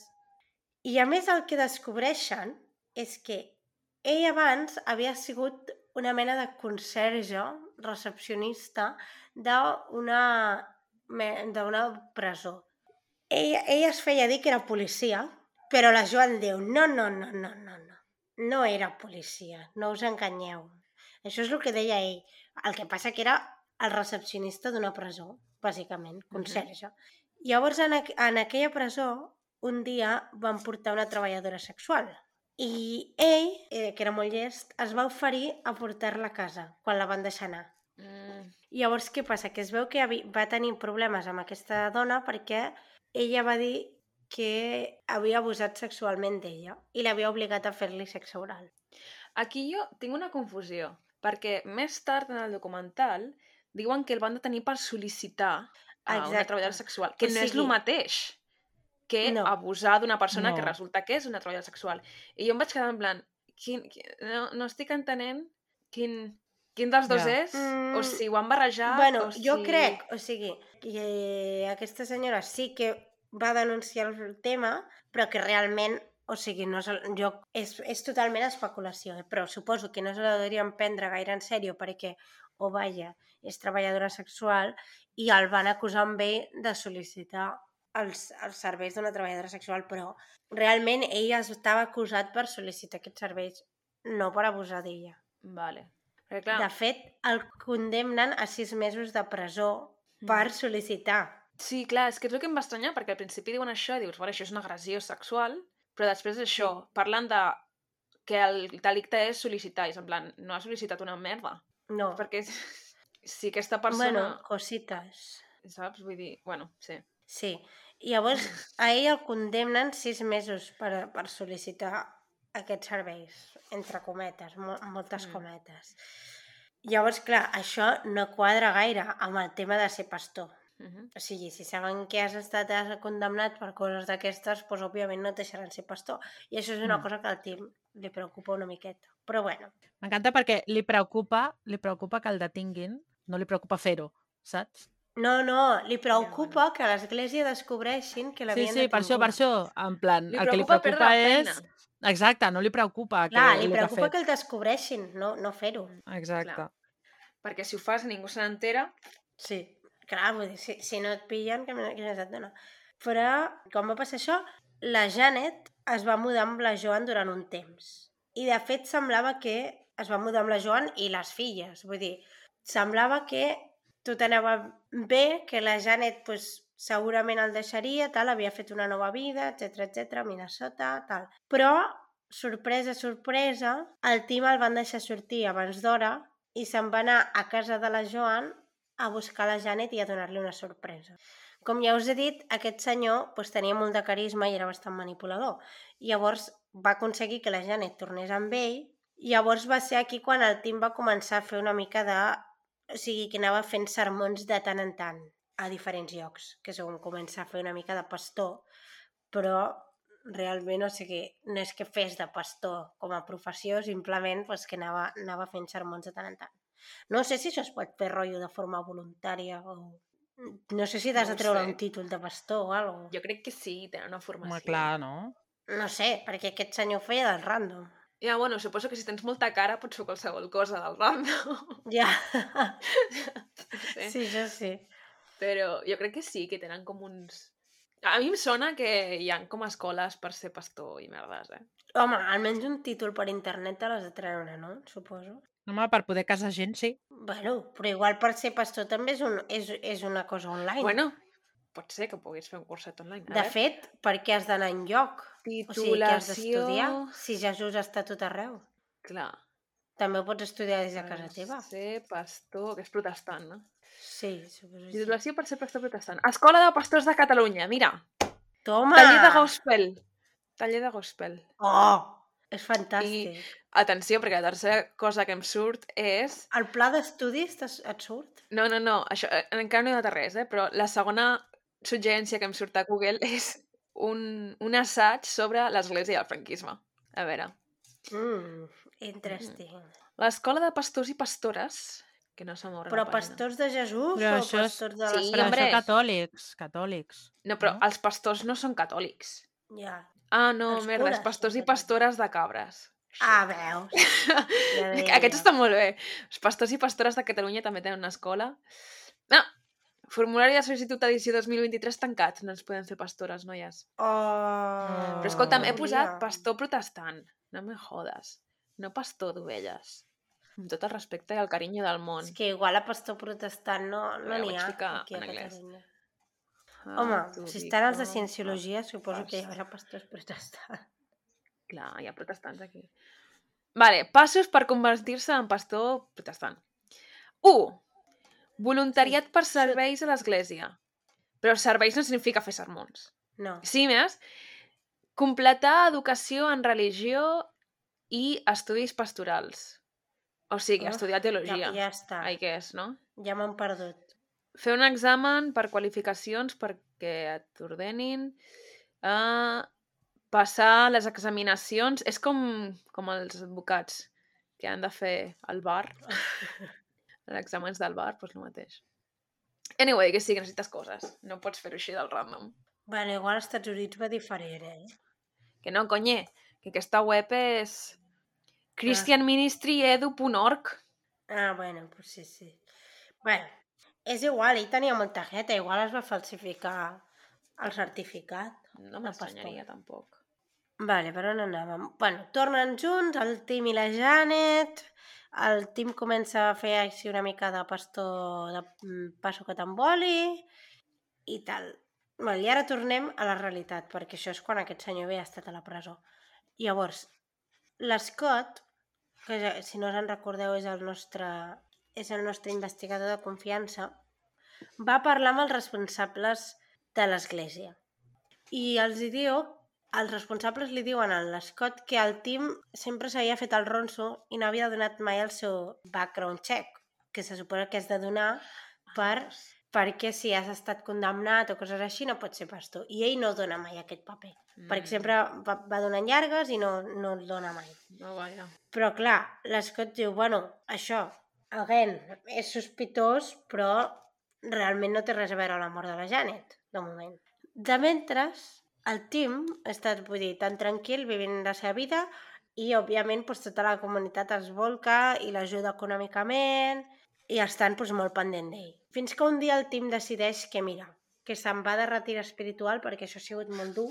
I a més el que descobreixen és que ell abans havia sigut una mena de conserge, recepcionista d'una presó. Ella, ella es feia dir que era policia, però la Joan diu, no, no, no, no, no, no. No era policia, no us enganyeu. Això és el que deia ell. El que passa que era el recepcionista d'una presó, bàsicament, conserge. Llavors, en, aqu en aquella presó, un dia van portar una treballadora sexual. I ell, eh, que era molt llest, es va oferir a portar-la a casa quan la van deixar anar. Mm, Llavors, què passa? Que es veu que va tenir problemes amb aquesta dona perquè ella va dir que havia abusat sexualment d'ella i l'havia obligat a fer-li sexe oral. Aquí jo tinc una confusió, perquè més tard en el documental diuen que el van detenir per sol·licitar a una Exacte. treballadora sexual, que O no és el sigui- mateix que No. abusar d'una persona que No. resulta que és una treballadora sexual. I jo em vaig quedar en plan, quin, quin, no, no estic entenent quin, quin dels dos Ja. és, Mm, o si ho han barrejat, bueno, o si... jo crec, o sigui, que aquesta senyora sí que va denunciar el tema, però que realment, o sigui, no se, jo, és, és totalment especulació, eh? però suposo que no se la deurien prendre gaire en sèrio perquè, o vaja, és treballadora sexual i el van acusar amb ell de sol·licitar els, els serveis d'una treballadora sexual, però realment ella estava acusat per sol·licitar aquests serveis, no per abusar d'ella. Vale. Perquè, clar, De fet, el condemnen a sis mesos de presó per sol·licitar. Sí, clar, és que és el que em va estranyar, perquè al principi diuen això, i dius, bueno, això és una agressió sexual, però després això, parlen de que el delicte és sol·licitar, i és en plan, no ha sol·licitat una merda, No. perquè si aquesta persona, Bueno, cosites. saps? Vull dir, bueno, sí. Sí. I llavors, a ell el condemnen sis mesos per, per sol·licitar aquests serveis, entre cometes, mo moltes Mm. cometes. Llavors, clar, això no quadra gaire amb el tema de ser pastor. Uh -huh. O sigui, si saben que has estat eh, condemnat per coses d'aquestes, doncs òbviament no et deixaran ser pastor. I això és una Mm. cosa que al Tim li preocupa una miqueta. Però bueno, M'encanta perquè li preocupa, li preocupa que el detinguin, no li preocupa fer-ho, saps? no, no, li preocupa que a l'església descobreixin que Sí, l'havien sí, per això, per això, en plan, Li el que li preocupa és... feina. Exacte, no li preocupa Clar, que li ha preocupa fet. que el descobreixin, no, no fer-ho. Exacte. Clar. Perquè si ho fas ningú se n'entera, Sí. Clar, vull dir, si, si no et pillen, que més et dona. Però, com va passar això, la Janet es va mudar amb la Joan durant un temps. I, de fet, semblava que es va mudar amb la Joan i les filles. Vull dir, semblava que tot anava bé, que la Janet pues, segurament el deixaria, tal, havia fet una nova vida, etc etc Minnesota, tal. Però, sorpresa, sorpresa, el Tim el van deixar sortir abans d'hora i se'n va anar a casa de la Joan a buscar la Janet i a donar-li una sorpresa. Com ja us he dit, aquest senyor doncs, tenia molt de carisma i era bastant manipulador. Llavors va aconseguir que la Janet tornés amb ell llavors va ser aquí quan el Tim va començar a fer una mica de... O sigui, que anava fent sermons de tant en tant a diferents llocs, que és on a fer una mica de pastor, però realment, o sigui, no és que fes de pastor com a professió, simplement pues, que anava, anava fent sermons de tant en tant. No sé si això es pot fer rotllo de forma voluntària o... No sé si t'has No de treure sé. un títol de pastor o alguna jo crec que sí, tenen una formació. Home, clar, no? No sé, perquè aquest senyor feia del random. Ja, bueno, suposo que si tens molta cara pots fer qualsevol cosa del random. Ja. sí. sí, això sí. Però jo crec que sí, que tenen com uns... A mi em sona que hi ha com escoles per ser pastor i merdes, eh? Home, almenys un títol per internet te l'has de treure, no? Suposo. Home, per poder casar gent, sí. Bueno, però igual per ser pastor també és, un, és, és una cosa online. Bueno, pot ser que puguis fer un curset online. A De veure. fet, per què has d'anar en lloc? O sigui, què has d'estudiar si Jesús està tot arreu? Clar. També ho pots estudiar des de casa teva. Ser pastor, que és protestant, no? Sí, suposo que sí. Titulació per ser pastor protestant. Escola de Pastors de Catalunya, mira. Toma! Taller de gospel. Taller de gospel. Oh! És fantàstic. Atenció, perquè la tercera cosa que em surt és... El pla d'estudis t'es- et surt? No, no, no, això eh, encara no he anat a res, eh? però la segona suggerència que em surt a Google és un, un assaig sobre l'església i el franquisme. A veure, Mm, interesting. l'escola de pastors i pastores, que no se m'obre Però pastors de Jesús Però o això és- pastors de Sí, les... Però hombre. això catòlics, catòlics. No, però no? els pastors no són catòlics. Ja. Ah, no, Els merda, els pastors i pastores de cabres. Ah, veus? Ja És que deia Aquest jo. està molt bé. Els pastors i pastores de Catalunya també tenen una escola. No, formulari de sol·licitud edició 2023 tancat. No ens podem fer pastores, noies. Oh, Però escolta'm, he posat hauria. pastor protestant. No me jodes. No pastor d'ovelles. Amb tot el respecte i el carinyo del món. És que igual a pastor protestant no no n'hi vaig ha aquí a en anglès. Catalunya. Home, si estan els de Cienciologia, suposo que hi haurà pastors protestants. Clar, hi ha protestants aquí. Vale, passos per convertir-se en pastor protestant. 1. Voluntariat per serveis a l'església. Però serveis no significa fer sermons. No. Sí, més, completar educació en religió i estudis pastorals. O sigui, Uf, estudiar teologia. Ja, ja està. Ai, què és, no? Ja m'han perdut. Fer un examen per qualificacions perquè et ordenin. Uh, passar les examinacions. És com, com els advocats que han de fer al bar. els exàmens del bar, doncs el mateix. Anyway, que sí, que necessites coses. No pots fer-ho així del random. Bueno, igual als Estats Units va diferent, eh? Que no, conye, que aquesta web és christianministryedu.org. Ah, bueno, pues sí, sí. Bueno, és igual, ell tenia molta jeta, igual es va falsificar el certificat. No m'estranyaria, tampoc. Vale, per on anàvem? Bueno, tornen junts, el Tim i la Janet, el Tim comença a fer així una mica de pastor de mm, passo que t'emboli i tal. Vale, I ara tornem a la realitat, perquè això és quan aquest senyor havia estat a la presó. Llavors, l'Scott, que si no us en recordeu és el nostre, és el nostre investigador de confiança, va parlar amb els responsables de l'església. I els hi diu, els responsables li diuen a l'Scott que el Tim sempre s'havia fet el ronso i no havia donat mai el seu background check, que se suposa que has de donar per, perquè si has estat condemnat o coses així no pots ser pastor. I ell no dona mai aquest paper, mm. perquè sempre va, va donant llargues i no, no el dona mai. No, vaja. Però clar, l'Scott diu, bueno, això, again, és sospitós, però realment no té res a veure amb la mort de la Janet, de moment. De mentre, el Tim estat, vull dir, tan tranquil, vivint la seva vida, i, òbviament, doncs, tota la comunitat es volca i l'ajuda econòmicament, i estan doncs, molt pendent d'ell. Fins que un dia el Tim decideix que, mira, que se'n va de retir espiritual, perquè això ha sigut molt dur,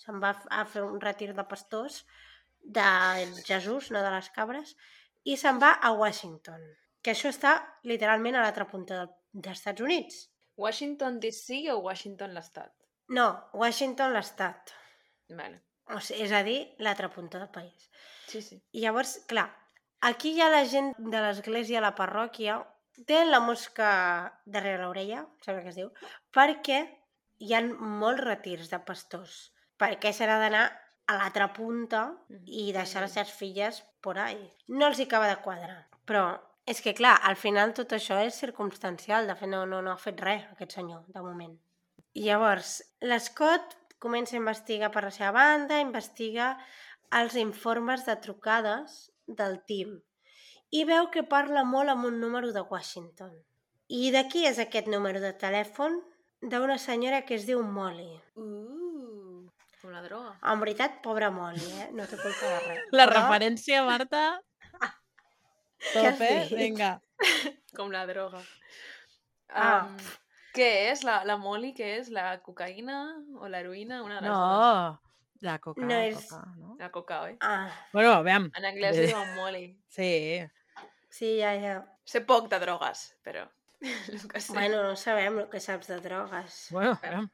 se'n va a fer un retir de pastors, de Jesús, no de les cabres, i se'n va a Washington, que això està literalment a l'altra punta del, dels Estats Units. Washington DC o Washington l'estat? No, Washington l'estat. Vale. O sigui, és a dir, l'altra punta del país. Sí, sí. I llavors, clar, aquí hi ha la gent de l'església, la parròquia, tenen la mosca darrere l'orella, sembla que es diu, perquè hi ha molts retirs de pastors. Perquè s'ha d'anar a l'altra punta i deixar les seves filles por ahí. No els hi acaba de quadrar. Però és que, clar, al final tot això és circumstancial. De fet, no, no, no ha fet res, aquest senyor, de moment. I llavors, l'Scott comença a investigar per la seva banda, investiga els informes de trucades del team i veu que parla molt amb un número de Washington. I de qui és aquest número de telèfon? D'una senyora que es diu Molly. Uh, com la droga. En veritat, pobra Molly, eh? No té culpa de res. La Però- referència, Marta... Què has Top, eh? dit? Vinga. Com la droga. Ah. Um, què és? La, la moli, què és? La cocaïna o l'heroïna? Una de les dues. No, la coca, No és- coca, no? La coca, oi? Ah, Bueno, veiem. En anglès li diuen moli. Sí. sí, ja, ja. Sé poc de drogues, però... Que sé. Bueno, no sabem el que saps de drogues. Bueno, Eh, aviam.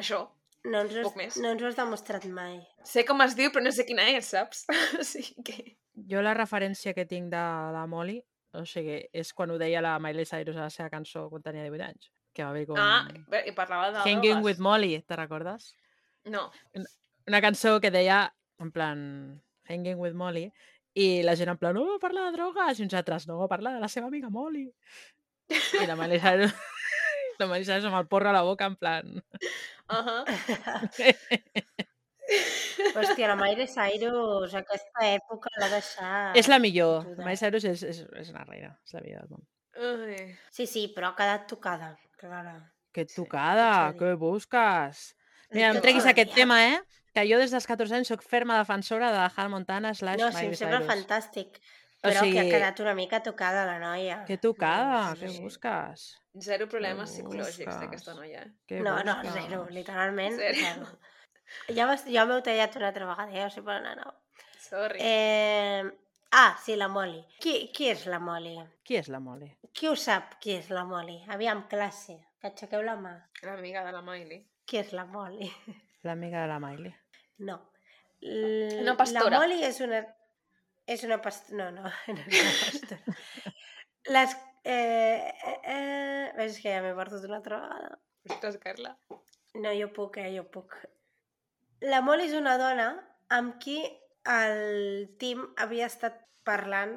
Això. No ens, poc has, més. no ens ho has demostrat mai. Sé com es diu, però no sé quina és, saps? o sigui que... jo la referència que tinc de la Molly, o sigui, és quan ho deia la Miley Cyrus a la seva cançó quan tenia 18 anys. Que va haver com... Ah, i parlava de Hanging drogues. with Molly, te recordes? No. Una cançó que deia, en plan, Hanging with Molly, i la gent en plan, no, parla de drogues, i uns altres, no, parla de la seva amiga Molly. I la Miley Cyrus, la Miley Cyrus amb el porro a la boca, en plan... Uh -huh. Hòstia, la Miley Cyrus, aquesta època l'ha deixat... és la millor. fotuda. Miley Cyrus és, és, és una reina, és la millor del món. Ai. Sí, sí, però ha quedat tocada, clara. Que Sí, tocada, dir. què busques? Mira, no em Tot treguis aquest dia. tema, eh? Que jo des dels 14 anys sóc ferma defensora de Hannah Montana slash No, sí, em sembla Cyrus. fantàstic. O Però que ha sigui- quedat una mica tocada la noia. Que tocada, Sí, què sí. busques? Zero problemes psicològics d'aquesta noia. Què No, no, busques? zero, literalment. Zero. zero. Ja, vas, ja m'heu tallat una altra vegada, ja ho sé per on anava. Sorry. Eh... Ah, sí, la Molly. Qui, qui és la Molly? Qui és la Molly? Qui ho sap, qui és la Molly? Aviam, classe, que aixequeu la mà. L'amiga de la Miley. Qui és la Molly? L'amiga de la Miley. No. L Una pastora. La Molly és una... És una pastora... No, no, no és una pastora. Les... Eh, eh, eh... Ves que ja m'he perdut una altra vegada. Ostres, Carla. No, jo puc, eh, jo puc. La Molly és una dona amb qui el Tim havia estat parlant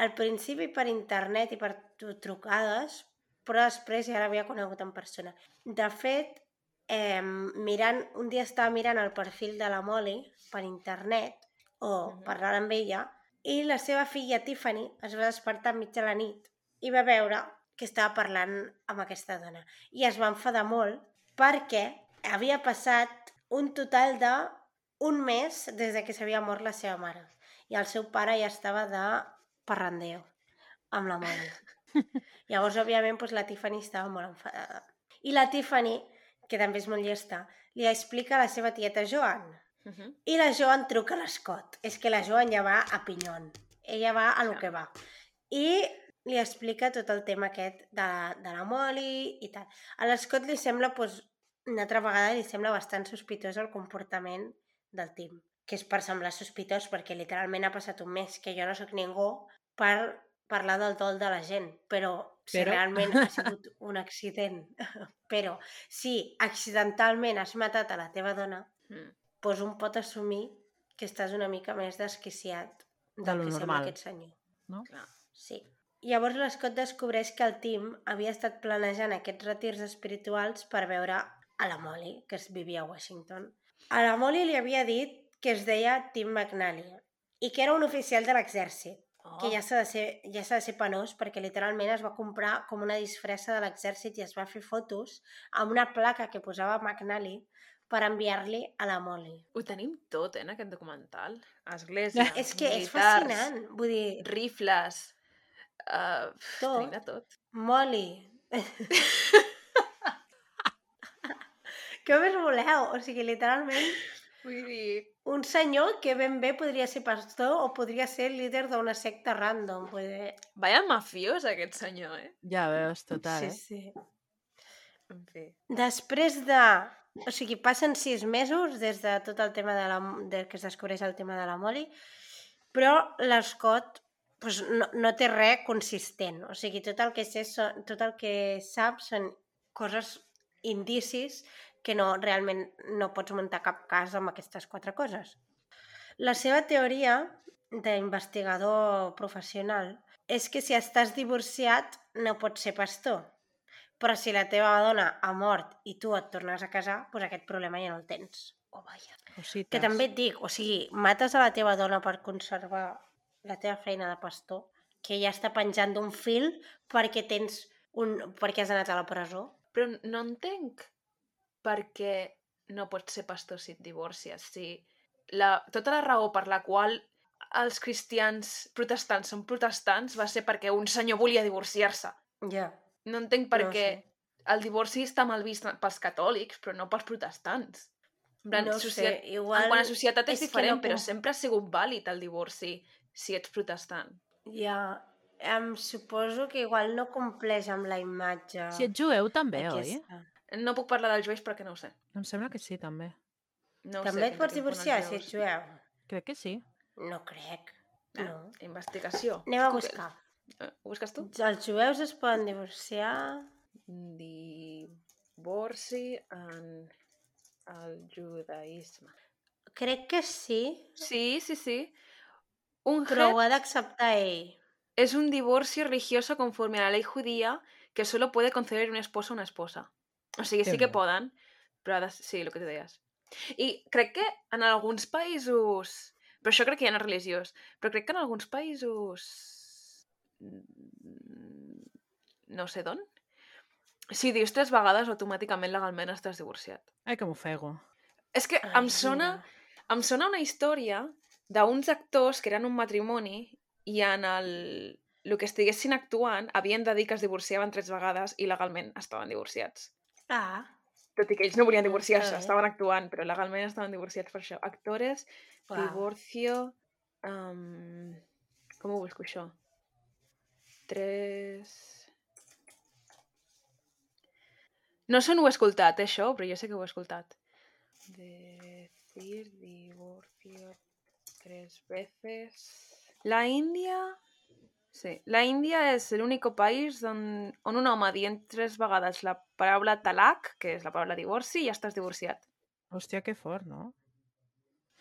al principi per internet i per tru- trucades, però després ja l'havia conegut en persona. De fet, eh, mirant, un dia estava mirant el perfil de la Molly per internet o parlant amb ella i la seva filla Tiffany es va despertar enmig de la nit i va veure que estava parlant amb aquesta dona. I es va enfadar molt perquè havia passat un total de un mes des de que s'havia mort la seva mare. I el seu pare ja estava de parrandeo amb la Molly. Llavors, òbviament, doncs, la Tiffany estava molt enfadada. I la Tiffany, que també és molt llesta, li explica a la seva tieta Joan. Uh -huh. I la Joan truca a l'Escot. És que la Joan ja va a pinyon. Ella va a lo que va. I li explica tot el tema aquest de, de la Molly i tal. A l'Escot li sembla, doncs, una altra vegada li sembla bastant sospitós el comportament del Tim, que és per semblar sospitós perquè literalment ha passat un mes que jo no sóc ningú per parlar del dol de la gent, però si Però- realment ha sigut un accident, però si accidentalment has matat a la teva dona, Mm. doncs un pot assumir que estàs una mica més desquiciat De del lo que sembla normal. aquest senyor. No? Clar. Sí. Llavors l'Escot descobreix que el Tim havia estat planejant aquests retirs espirituals per veure a la Molly, que es vivia a Washington. A la Molly li havia dit que es deia Tim McNally i que era un oficial de l'exèrcit, Oh. que ja s'ha de, ser, ja s'ha de ser penós perquè literalment es va comprar com una disfressa de l'exèrcit i es va fer fotos amb una placa que posava McNally per enviar-li a la Molly. Ho tenim tot, eh, en aquest documental. Església, És que és militars, fascinant, vull dir, Rifles... Uh, Tot. Tot. Molly. Què més voleu? O sigui, literalment, Vull dir... un senyor que ben bé podria ser pastor o podria ser líder d'una secta random. Dir... Vaya mafiós, aquest senyor, eh? Ja veus, total, sí, eh? sí. En fi. Després de... O sigui, passen sis mesos des de tot el tema de la... de que es descobreix el tema de la Molly, però l'Escot pues, no, no té res consistent. O sigui, tot el que sé, tot el que sap són coses, indicis, que no, realment no pots muntar cap cas amb aquestes quatre coses. La seva teoria d'investigador professional és que si estàs divorciat no pots ser pastor. Però si la teva dona ha mort i tu et tornes a casar, doncs aquest problema ja no el tens. Oh, vaja. Cosites. Que també et dic, o sigui, mates a la teva dona per conservar la teva feina de pastor, que ja està penjant d'un fil perquè tens un... perquè has anat a la presó. Però no entenc per què no pots ser pastor si et divorcies. Si la, tota la raó per la qual els cristians protestants són protestants va ser perquè un senyor volia divorciar-se. Ja. No entenc per No què sé. el divorci està mal vist pels catòlics, però no pels protestants. En plan, No socia- sé, igual... En quant a societat és, és diferent, no però sempre ha sigut vàlid el divorci si ets protestant. Ja, em suposo que igual no compleix amb la imatge Si ets jueu també, oi? No puc parlar dels jueus perquè no ho sé. Em sembla que sí, també. No ho També sé, et pots divorciar si jueus- ets jueu? Crec que sí. No crec. Ah, No. Investigació. Anem a buscar. Eh, Ho busques tu? Els jueus es poden divorciar... Divorci en el judaïsme. Crec que sí, Sí, sí, sí. Un però het ho ha d'acceptar ell. es un divorcio religioso conforme a la ley judía que solo puede conceder un esposo a una esposa. O sigui, sí que poden, però ha de... sí, el que tu deies. I crec que en alguns països... Però això crec que ja no és religiós. Però crec que en alguns països... mm, No sé d'on. Si dius tres vegades, automàticament legalment estàs divorciat. Ai, que m'ofego. És que Ai, em sona, mira. em sona una història d'uns actors que eren un matrimoni i en el, el que estiguessin actuant havien de dir que es divorciaven tres vegades i legalment estaven divorciats. Ah, Tot i que ells no volien divorciar-se, estaven actuant, però legalment estaven divorciats per això. Actores, uau. divorcio... Um, com ho busco, això? Tres... No sé on ho he escoltat, eh, això, però jo sé que ho he escoltat. Decir divorcio tres veces. La India... Sí, la India és l'únic país on, on un home dient tres vegades la paraula talak, que és la paraula divorci, ja estàs divorciat. Hòstia, que fort, no?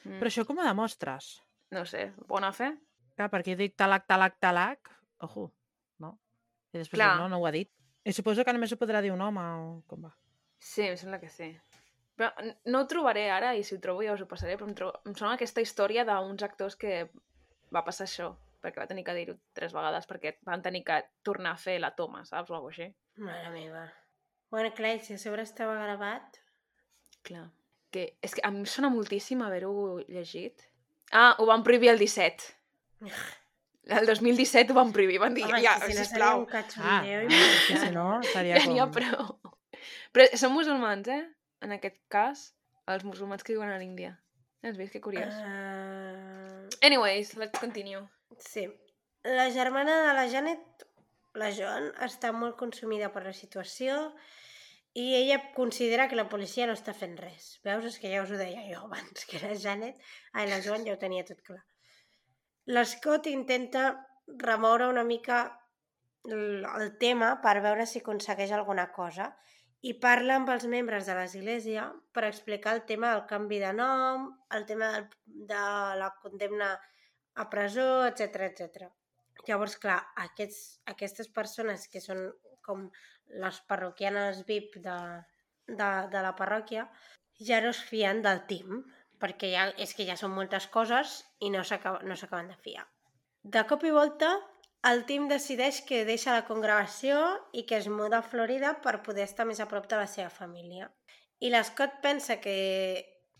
Mm. Però això com ho demostres? No sé, bona fe? Clar, perquè dic talac, talac, talac, ojo, no? I després Clar. dic, no, no ho ha dit. I suposo que només ho podrà dir un home o com va. Sí, em sembla que sí. Però no ho trobaré ara i si ho trobo ja us ho passaré, però em, tro em sona aquesta història d'uns actors que va passar això, perquè va tenir que dir-ho tres vegades perquè van tenir que tornar a fer la toma, saps? O alguna cosa així. Mare meva. Bueno, clar, si a sobre estava gravat... Clar. Que, és que a mi em sona moltíssim haver-ho llegit. Ah, ho van prohibir el 17. El 2017 ho van prohibir, van dir, Home, ja, si no seria sisplau, un cachondeo Ah, ah, si no, seria ja com... ha prou. Però són musulmans, eh? En aquest cas, els musulmans que viuen a l'Índia. Has vist? Que curiós. Uh, Anyways, let's continue. Sí. La germana de la Janet, la Joan, està molt consumida per la situació i ella considera que la policia no està fent res. Veus? És que ja us ho deia jo abans, que la Janet... Ai, la Joan ja ho tenia tot clar. L'Scott intenta remoure una mica el, tema per veure si aconsegueix alguna cosa i parla amb els membres de l'església per explicar el tema del canvi de nom, el tema de la condemna a presó, etc etc. Llavors, clar, aquests, aquestes persones que són com les parroquianes VIP de, de, de la parròquia ja no es fien del team, perquè ja, és que ja són moltes coses i no s'acaba- no s'acaben de fiar. De cop i volta, el team decideix que deixa la congregació i que es muda a Florida per poder estar més a prop de la seva família. I l'Scott pensa que...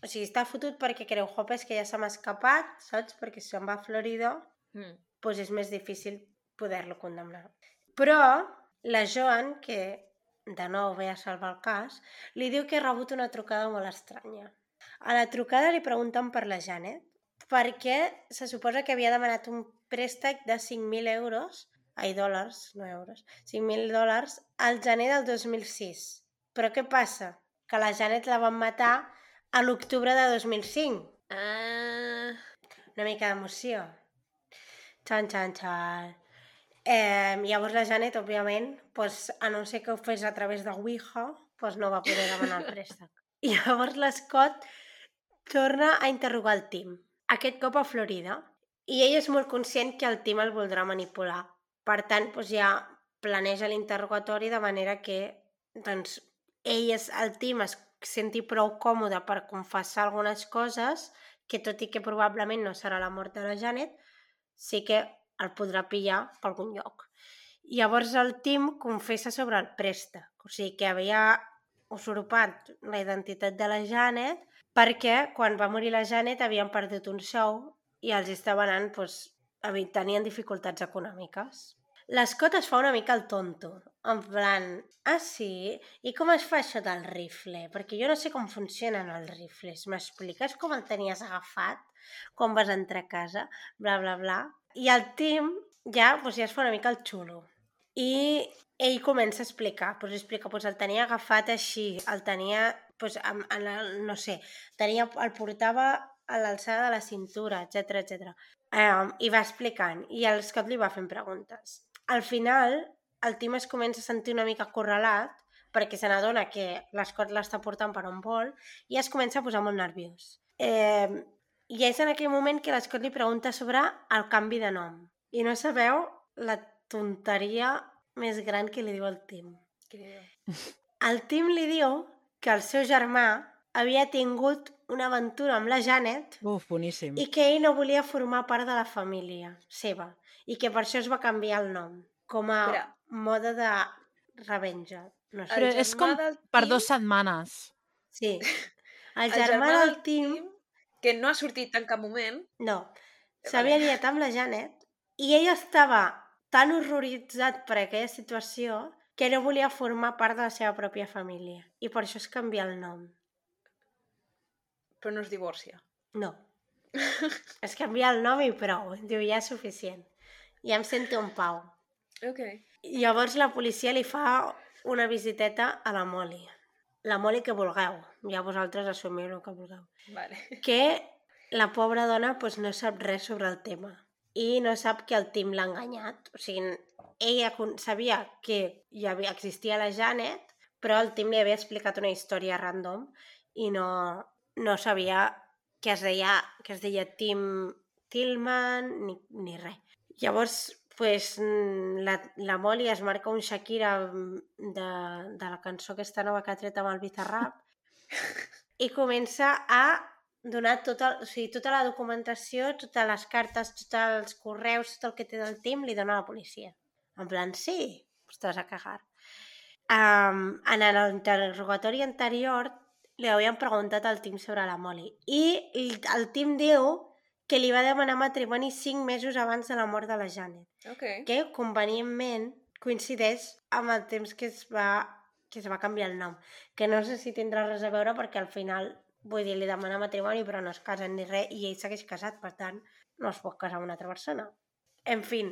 O sigui, està fotut perquè creu, hop, és que ja se m'ha escapat, saps? Perquè si se'n va a Florida, Mm. doncs és més difícil poder-lo condemnar. Però la Joan, que de nou ve a salvar el cas, li diu que ha rebut una trucada molt estranya. A la trucada li pregunten per la Janet, perquè se suposa que havia demanat un préstec de 5.000 euros, ai, dòlars, no euros, 5.000 dòlars, al gener del 2006. Però què passa? Que la Janet la van matar a l'octubre de 2005. Ah, Una mica d'emoció. Xan, xan, xan. Eh, llavors la Janet, òbviament, pues, a no ser que ho fes a través de Ouija, pues, no va poder demanar el préstec. I llavors l'Scott torna a interrogar el Tim, aquest cop a Florida. I ell és molt conscient que el Tim el voldrà manipular. Per tant, doncs ja planeja l'interrogatori de manera que doncs, ell, és, el Tim, es senti prou còmode per confessar algunes coses que tot i que probablement no serà la mort de la Janet, sí que el podrà pillar per algun lloc. Llavors el Tim confessa sobre el préstec, o sigui que havia usurpat la identitat de la Janet perquè quan va morir la Janet havien perdut un sou i els estava anant, doncs, tenien dificultats econòmiques. L'Scott es fa una mica el tonto, en plan, ah sí? I com es fa això del rifle? Perquè jo no sé com funcionen els rifles. M'expliques com el tenies agafat? quan vas entrar a casa? Bla, bla, bla. I el Tim ja, doncs ja es fa una mica el xulo. I ell comença a explicar, doncs explica, doncs el tenia agafat així, el tenia, doncs, en, en el, no sé, tenia, el portava a l'alçada de la cintura, etc etc. Um, I va explicant, i el Scott li va fent preguntes. Al final, el Tim es comença a sentir una mica acorralat, perquè se n'adona que l'Scott l'està portant per on vol, i es comença a posar molt nerviós. Eh, I és en aquell moment que l'Scott li pregunta sobre el canvi de nom. I no sabeu la tonteria més gran que li diu el Tim. El Tim li diu que el seu germà havia tingut una aventura amb la Janet Uf, boníssim. i que ell no volia formar part de la família seva i que per això es va canviar el nom com a Espera. mode de revenja. No sé. Però El és com germà del per Tim- dues setmanes. Sí. El germà del Tim, que no ha sortit en cap moment, no, s'havia liat amb la Janet i ell estava tan horroritzat per aquella situació que no volia formar part de la seva pròpia família i per això es canvia el nom. però no es divorcia. No. es canvia el nom i prou. Diu, ja és suficient. Ja em sento en pau. Ok. I llavors la policia li fa una visiteta a la Molly. La Molly que vulgueu. Ja vosaltres assumiu el que vulgueu. Vale. Que la pobra dona pues, no sap res sobre el tema. I no sap que el Tim l'ha enganyat. O sigui, ella sabia que hi havia, existia la Janet, però el Tim li havia explicat una història random i no, no sabia que es deia, que es deia Tim Tillman ni, ni res. Llavors, pues, mm, la, la Molly es marca un Shakira mm, de, de la cançó aquesta nova que ha tret amb el Bizarrap i comença a donar tota, o sigui, tota la documentació, totes les cartes, tots els correus, tot el que té del Tim, li dona a la policia. En plan, sí, vas a cagar. Um, en l'interrogatori anterior li havien preguntat al Tim sobre la Molly i el Tim diu que li va demanar matrimoni cinc mesos abans de la mort de la Janet, Ok. que convenientment coincideix amb el temps que es va que es va canviar el nom, que no sé si tindrà res a veure perquè al final, vull dir, li demana matrimoni però no es casen ni res i ell segueix casat, per tant, no es pot casar amb una altra persona. En fi,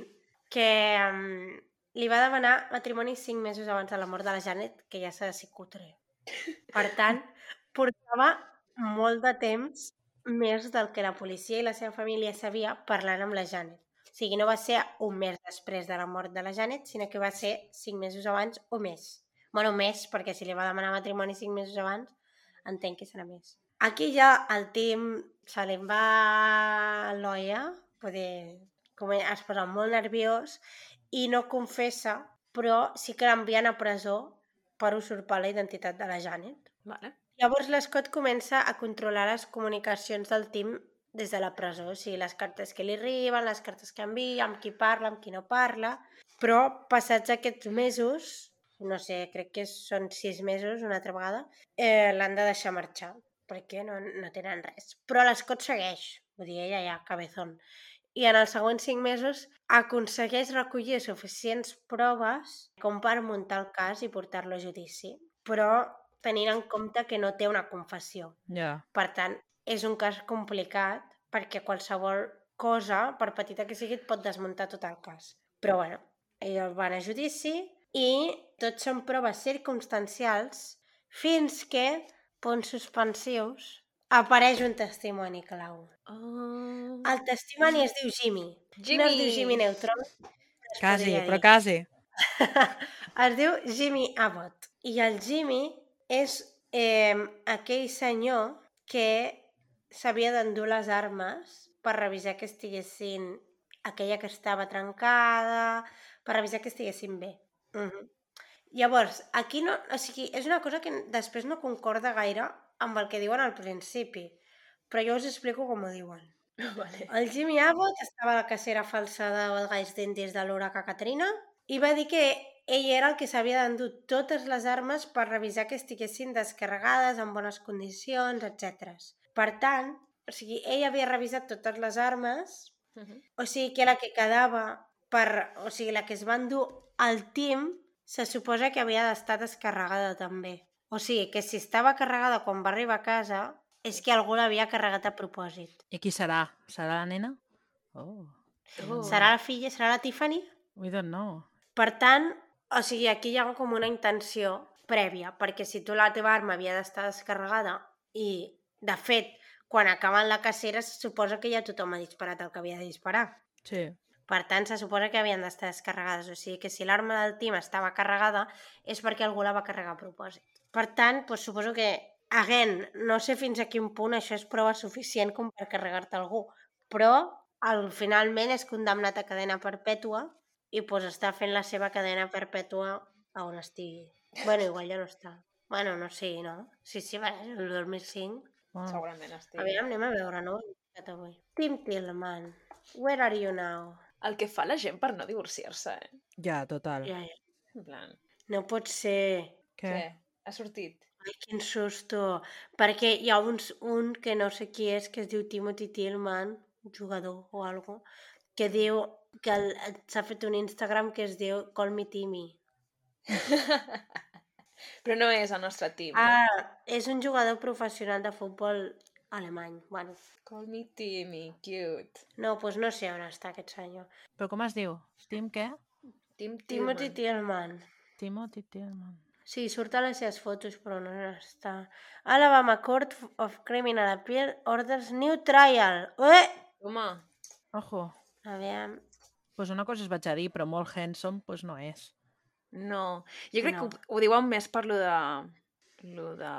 que um, li va demanar matrimoni cinc mesos abans de la mort de la Janet, que ja s'ha de ser cutre. Per tant, portava molt de temps més del que la policia i la seva família sabia parlant amb la Janet. O sigui, no va ser un mes després de la mort de la Janet, sinó que va ser cinc mesos abans o més. Bueno, més, perquè si li va demanar matrimoni cinc mesos abans, entenc que serà més. Aquí ja el Tim se li va vull dir, com es posa molt nerviós i no confessa, però sí que l'envien a presó per usurpar la identitat de la Janet. Vale. Llavors l'Scott comença a controlar les comunicacions del Tim des de la presó, o sigui, les cartes que li arriben, les cartes que envia, amb qui parla, amb qui no parla, però passats aquests mesos, no sé, crec que són sis mesos una altra vegada, eh, l'han de deixar marxar, perquè no, no tenen res. Però l'Scott segueix, vull dir, ella ja, cabezón. I en els següents cinc mesos aconsegueix recollir suficients proves com per muntar el cas i portar-lo a judici. Però tenint en compte que no té una confessió. Ja. Per tant, és un cas complicat perquè qualsevol cosa, per petita que sigui, et pot desmuntar tot el cas. Però bueno, ells van a judici i tot són proves circumstancials fins que, punts suspensius, apareix un testimoni clau. Oh. El testimoni es diu Jimmy. No es diu Jimmy Neutron. Quasi, però quasi. es diu Jimmy Abbott. I el Jimmy és eh, aquell senyor que s'havia d'endur les armes per revisar que estiguessin aquella que estava trencada, per revisar que estiguessin bé. Uh -huh. Llavors, aquí no... O sigui, és una cosa que després no concorda gaire amb el que diuen al principi, però jo us explico com ho diuen. Vale. El Jimmy Abbott estava a la cacera falsa dels galls d'indis de l'huracà Katrina i va dir que ell era el que s'havia d'endur totes les armes per revisar que estiguessin descarregades, en bones condicions, etc. Per tant, o sigui, ell havia revisat totes les armes, Uh -huh. o sigui que la que quedava per... O sigui, la que es va endur al team se suposa que havia d'estar descarregada també. O sigui, que si estava carregada quan va arribar a casa és que algú l'havia carregat a propòsit. I qui serà? Serà la nena? Oh. Oh. Serà la filla, serà la Tiffany? We don't know. Per tant, o sigui, aquí hi ha com una intenció prèvia, perquè si tu la teva arma havia d'estar descarregada i, de fet, quan acaben la cacera se suposa que ja tothom ha disparat el que havia de disparar. Sí. Per tant, se suposa que havien d'estar descarregades. O sigui que si l'arma del team estava carregada és perquè algú la va carregar a propòsit. Per tant, doncs, suposo que, again, no sé fins a quin punt això és prova suficient com per carregar-te algú, però el, finalment és condemnat a cadena perpètua i doncs, està fent la seva cadena perpètua a on estigui. Bueno, igual ja no està. Bueno, no sé, no? Sí, sí, va, el 2005. Bueno, Segurament estic. Aviam, anem a veure, no? avui. Tim Tillman, where are you now? El que fa la gent per no divorciar-se, eh? ja, total. Ja, ja. En plan... No pot ser... Què? Què? Ha sortit? Ai, quin susto. Perquè hi ha uns, un que no sé qui és, que es diu Timothy Tillman, un jugador o algo, que diu que el- s'ha fet un Instagram que es diu Call Me Timmy. Però no és el nostre no? Ah, és un jugador professional de futbol alemany. Bueno, Call me Timmy, cute. no, doncs no sé on està aquest senyor. Però com es diu? Tim què? Tim Timothy Tillman. Tillman. Timothy Tillman. Sí, surt a les seves fotos, però no està. Alabama Court of Criminal Appeal orders new trial. Eh! Home, Ojo. A veure... Pues una cosa es vaig a dir, però molt handsome pues no és. no. Jo crec No. que ho, ho diuen més per lo de... lo de...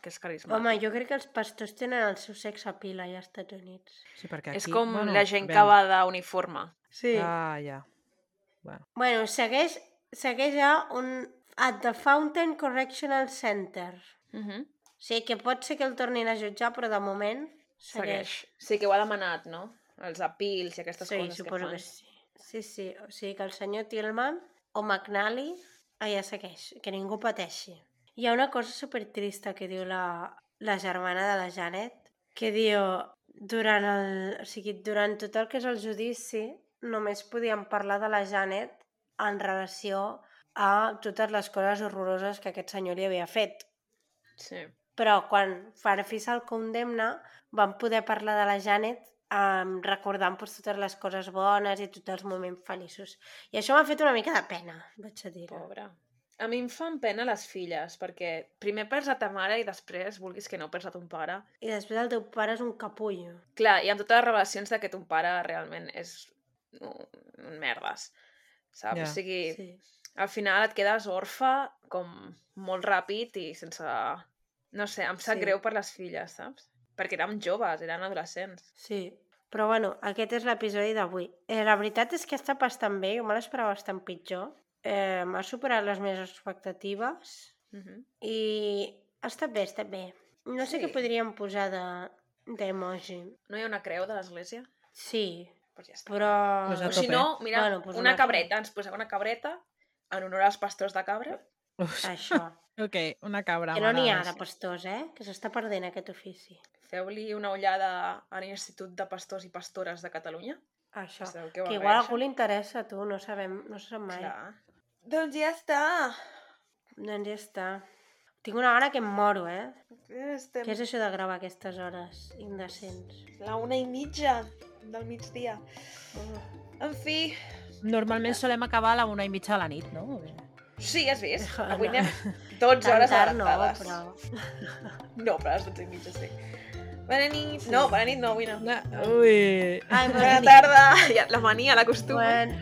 que és carismàtic. Home, jo crec que els pastors tenen el seu sex appeal allà als Estats Units. Sí, perquè aquí... És com bueno, la gent que aviam. va d'uniforme. Sí. Ah, ja. Bueno, Bueno, segueix, segueix a un... At the Fountain Correctional Center. Uh -huh. O sigui que pot ser que el tornin a jutjar, però de moment segueix. Segueix. Sí que ho ha demanat, no? Els apils i aquestes Sí, coses que que, fan. sí. Sí, sí. O sigui que el senyor Tillman o McNally allà segueix, que ningú pateixi. Hi ha una cosa supertrista que diu la, la germana de la Janet, que diu, durant, el, o sigui, durant tot el que és el judici, només podíem parlar de la Janet en relació a totes les coses horroroses que aquest senyor li havia fet. Sí. Però quan Farfi se'l condemna, vam poder parlar de la Janet um, recordant pues, totes les coses bones i tots els moments feliços. I això m'ha fet una mica de pena, vaig a dir. Pobre. A mi em fan pena les filles, perquè primer perds a ta mare i després, vulguis que no, perds a ton pare. I després el teu pare és un capullo. Clar, i amb totes les revelacions de que ton pare realment és un, merdes, saps? Ja. O sigui, Sí. al final et quedes orfe com molt ràpid i sense... No sé, em sap Sí. greu per les filles, saps? Perquè eren joves, eren adolescents. Sí. Però bueno, aquest és l'episodi d'avui. Eh, la veritat és que està bastant bé, jo me l'esperava bastant pitjor. Eh, M'ha superat les meves expectatives Uh -huh. i ha estat bé, ha estat bé. No sé Sí. què podríem posar de d'emoji. No hi ha una creu de l'església? Sí, Pues ja està. però... Pues O si no, mira, Bueno, pues una una cabreta, ens posem una cabreta en honor als pastors de cabra. Uf, Això. ok, una cabra. Que no n'hi ha de pastors, eh? Que s'està perdent aquest ofici. Feu-li una ullada a l'Institut de Pastors i Pastores de Catalunya. Això. Que haver, igual a algú li interessa, tu, no sabem, no se sap mai. Clar. Doncs ja està. Doncs ja està. Tinc una gana que em moro, eh? Estem Què és això de gravar a aquestes hores indecents? la una i mitja del migdia. Oh. En fi, Normalment solem acabar a la una i mitja de la nit, no? sí, has vist? No. Avui anem 12 Tan hores tard no, adelantades. però... No, però a les 12 i mitja sí. Bona nit. No, bona nit no, avui no. Ui! Ai, Bona tarda. Ja, la mania, la costum. Bueno,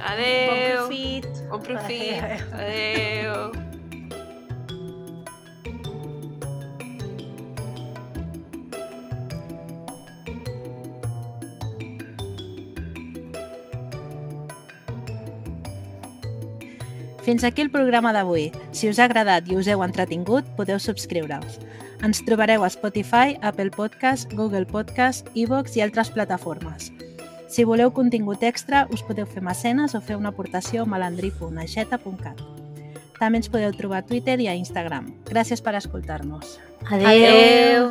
Adeu. bon profit. Bon profit. Adéu. Adeu. Fins aquí el programa d'avui. Si us ha agradat i us heu entretingut, podeu subscriure-us. Ens trobareu a Spotify, Apple Podcast, Google Podcast, iVoox i altres plataformes. Si voleu contingut extra, us podeu fer mecenes o fer una aportació a malandri.aixeta.cat. També ens podeu trobar a Twitter i a Instagram. Gràcies per escoltar-nos. Adéu. Adeu.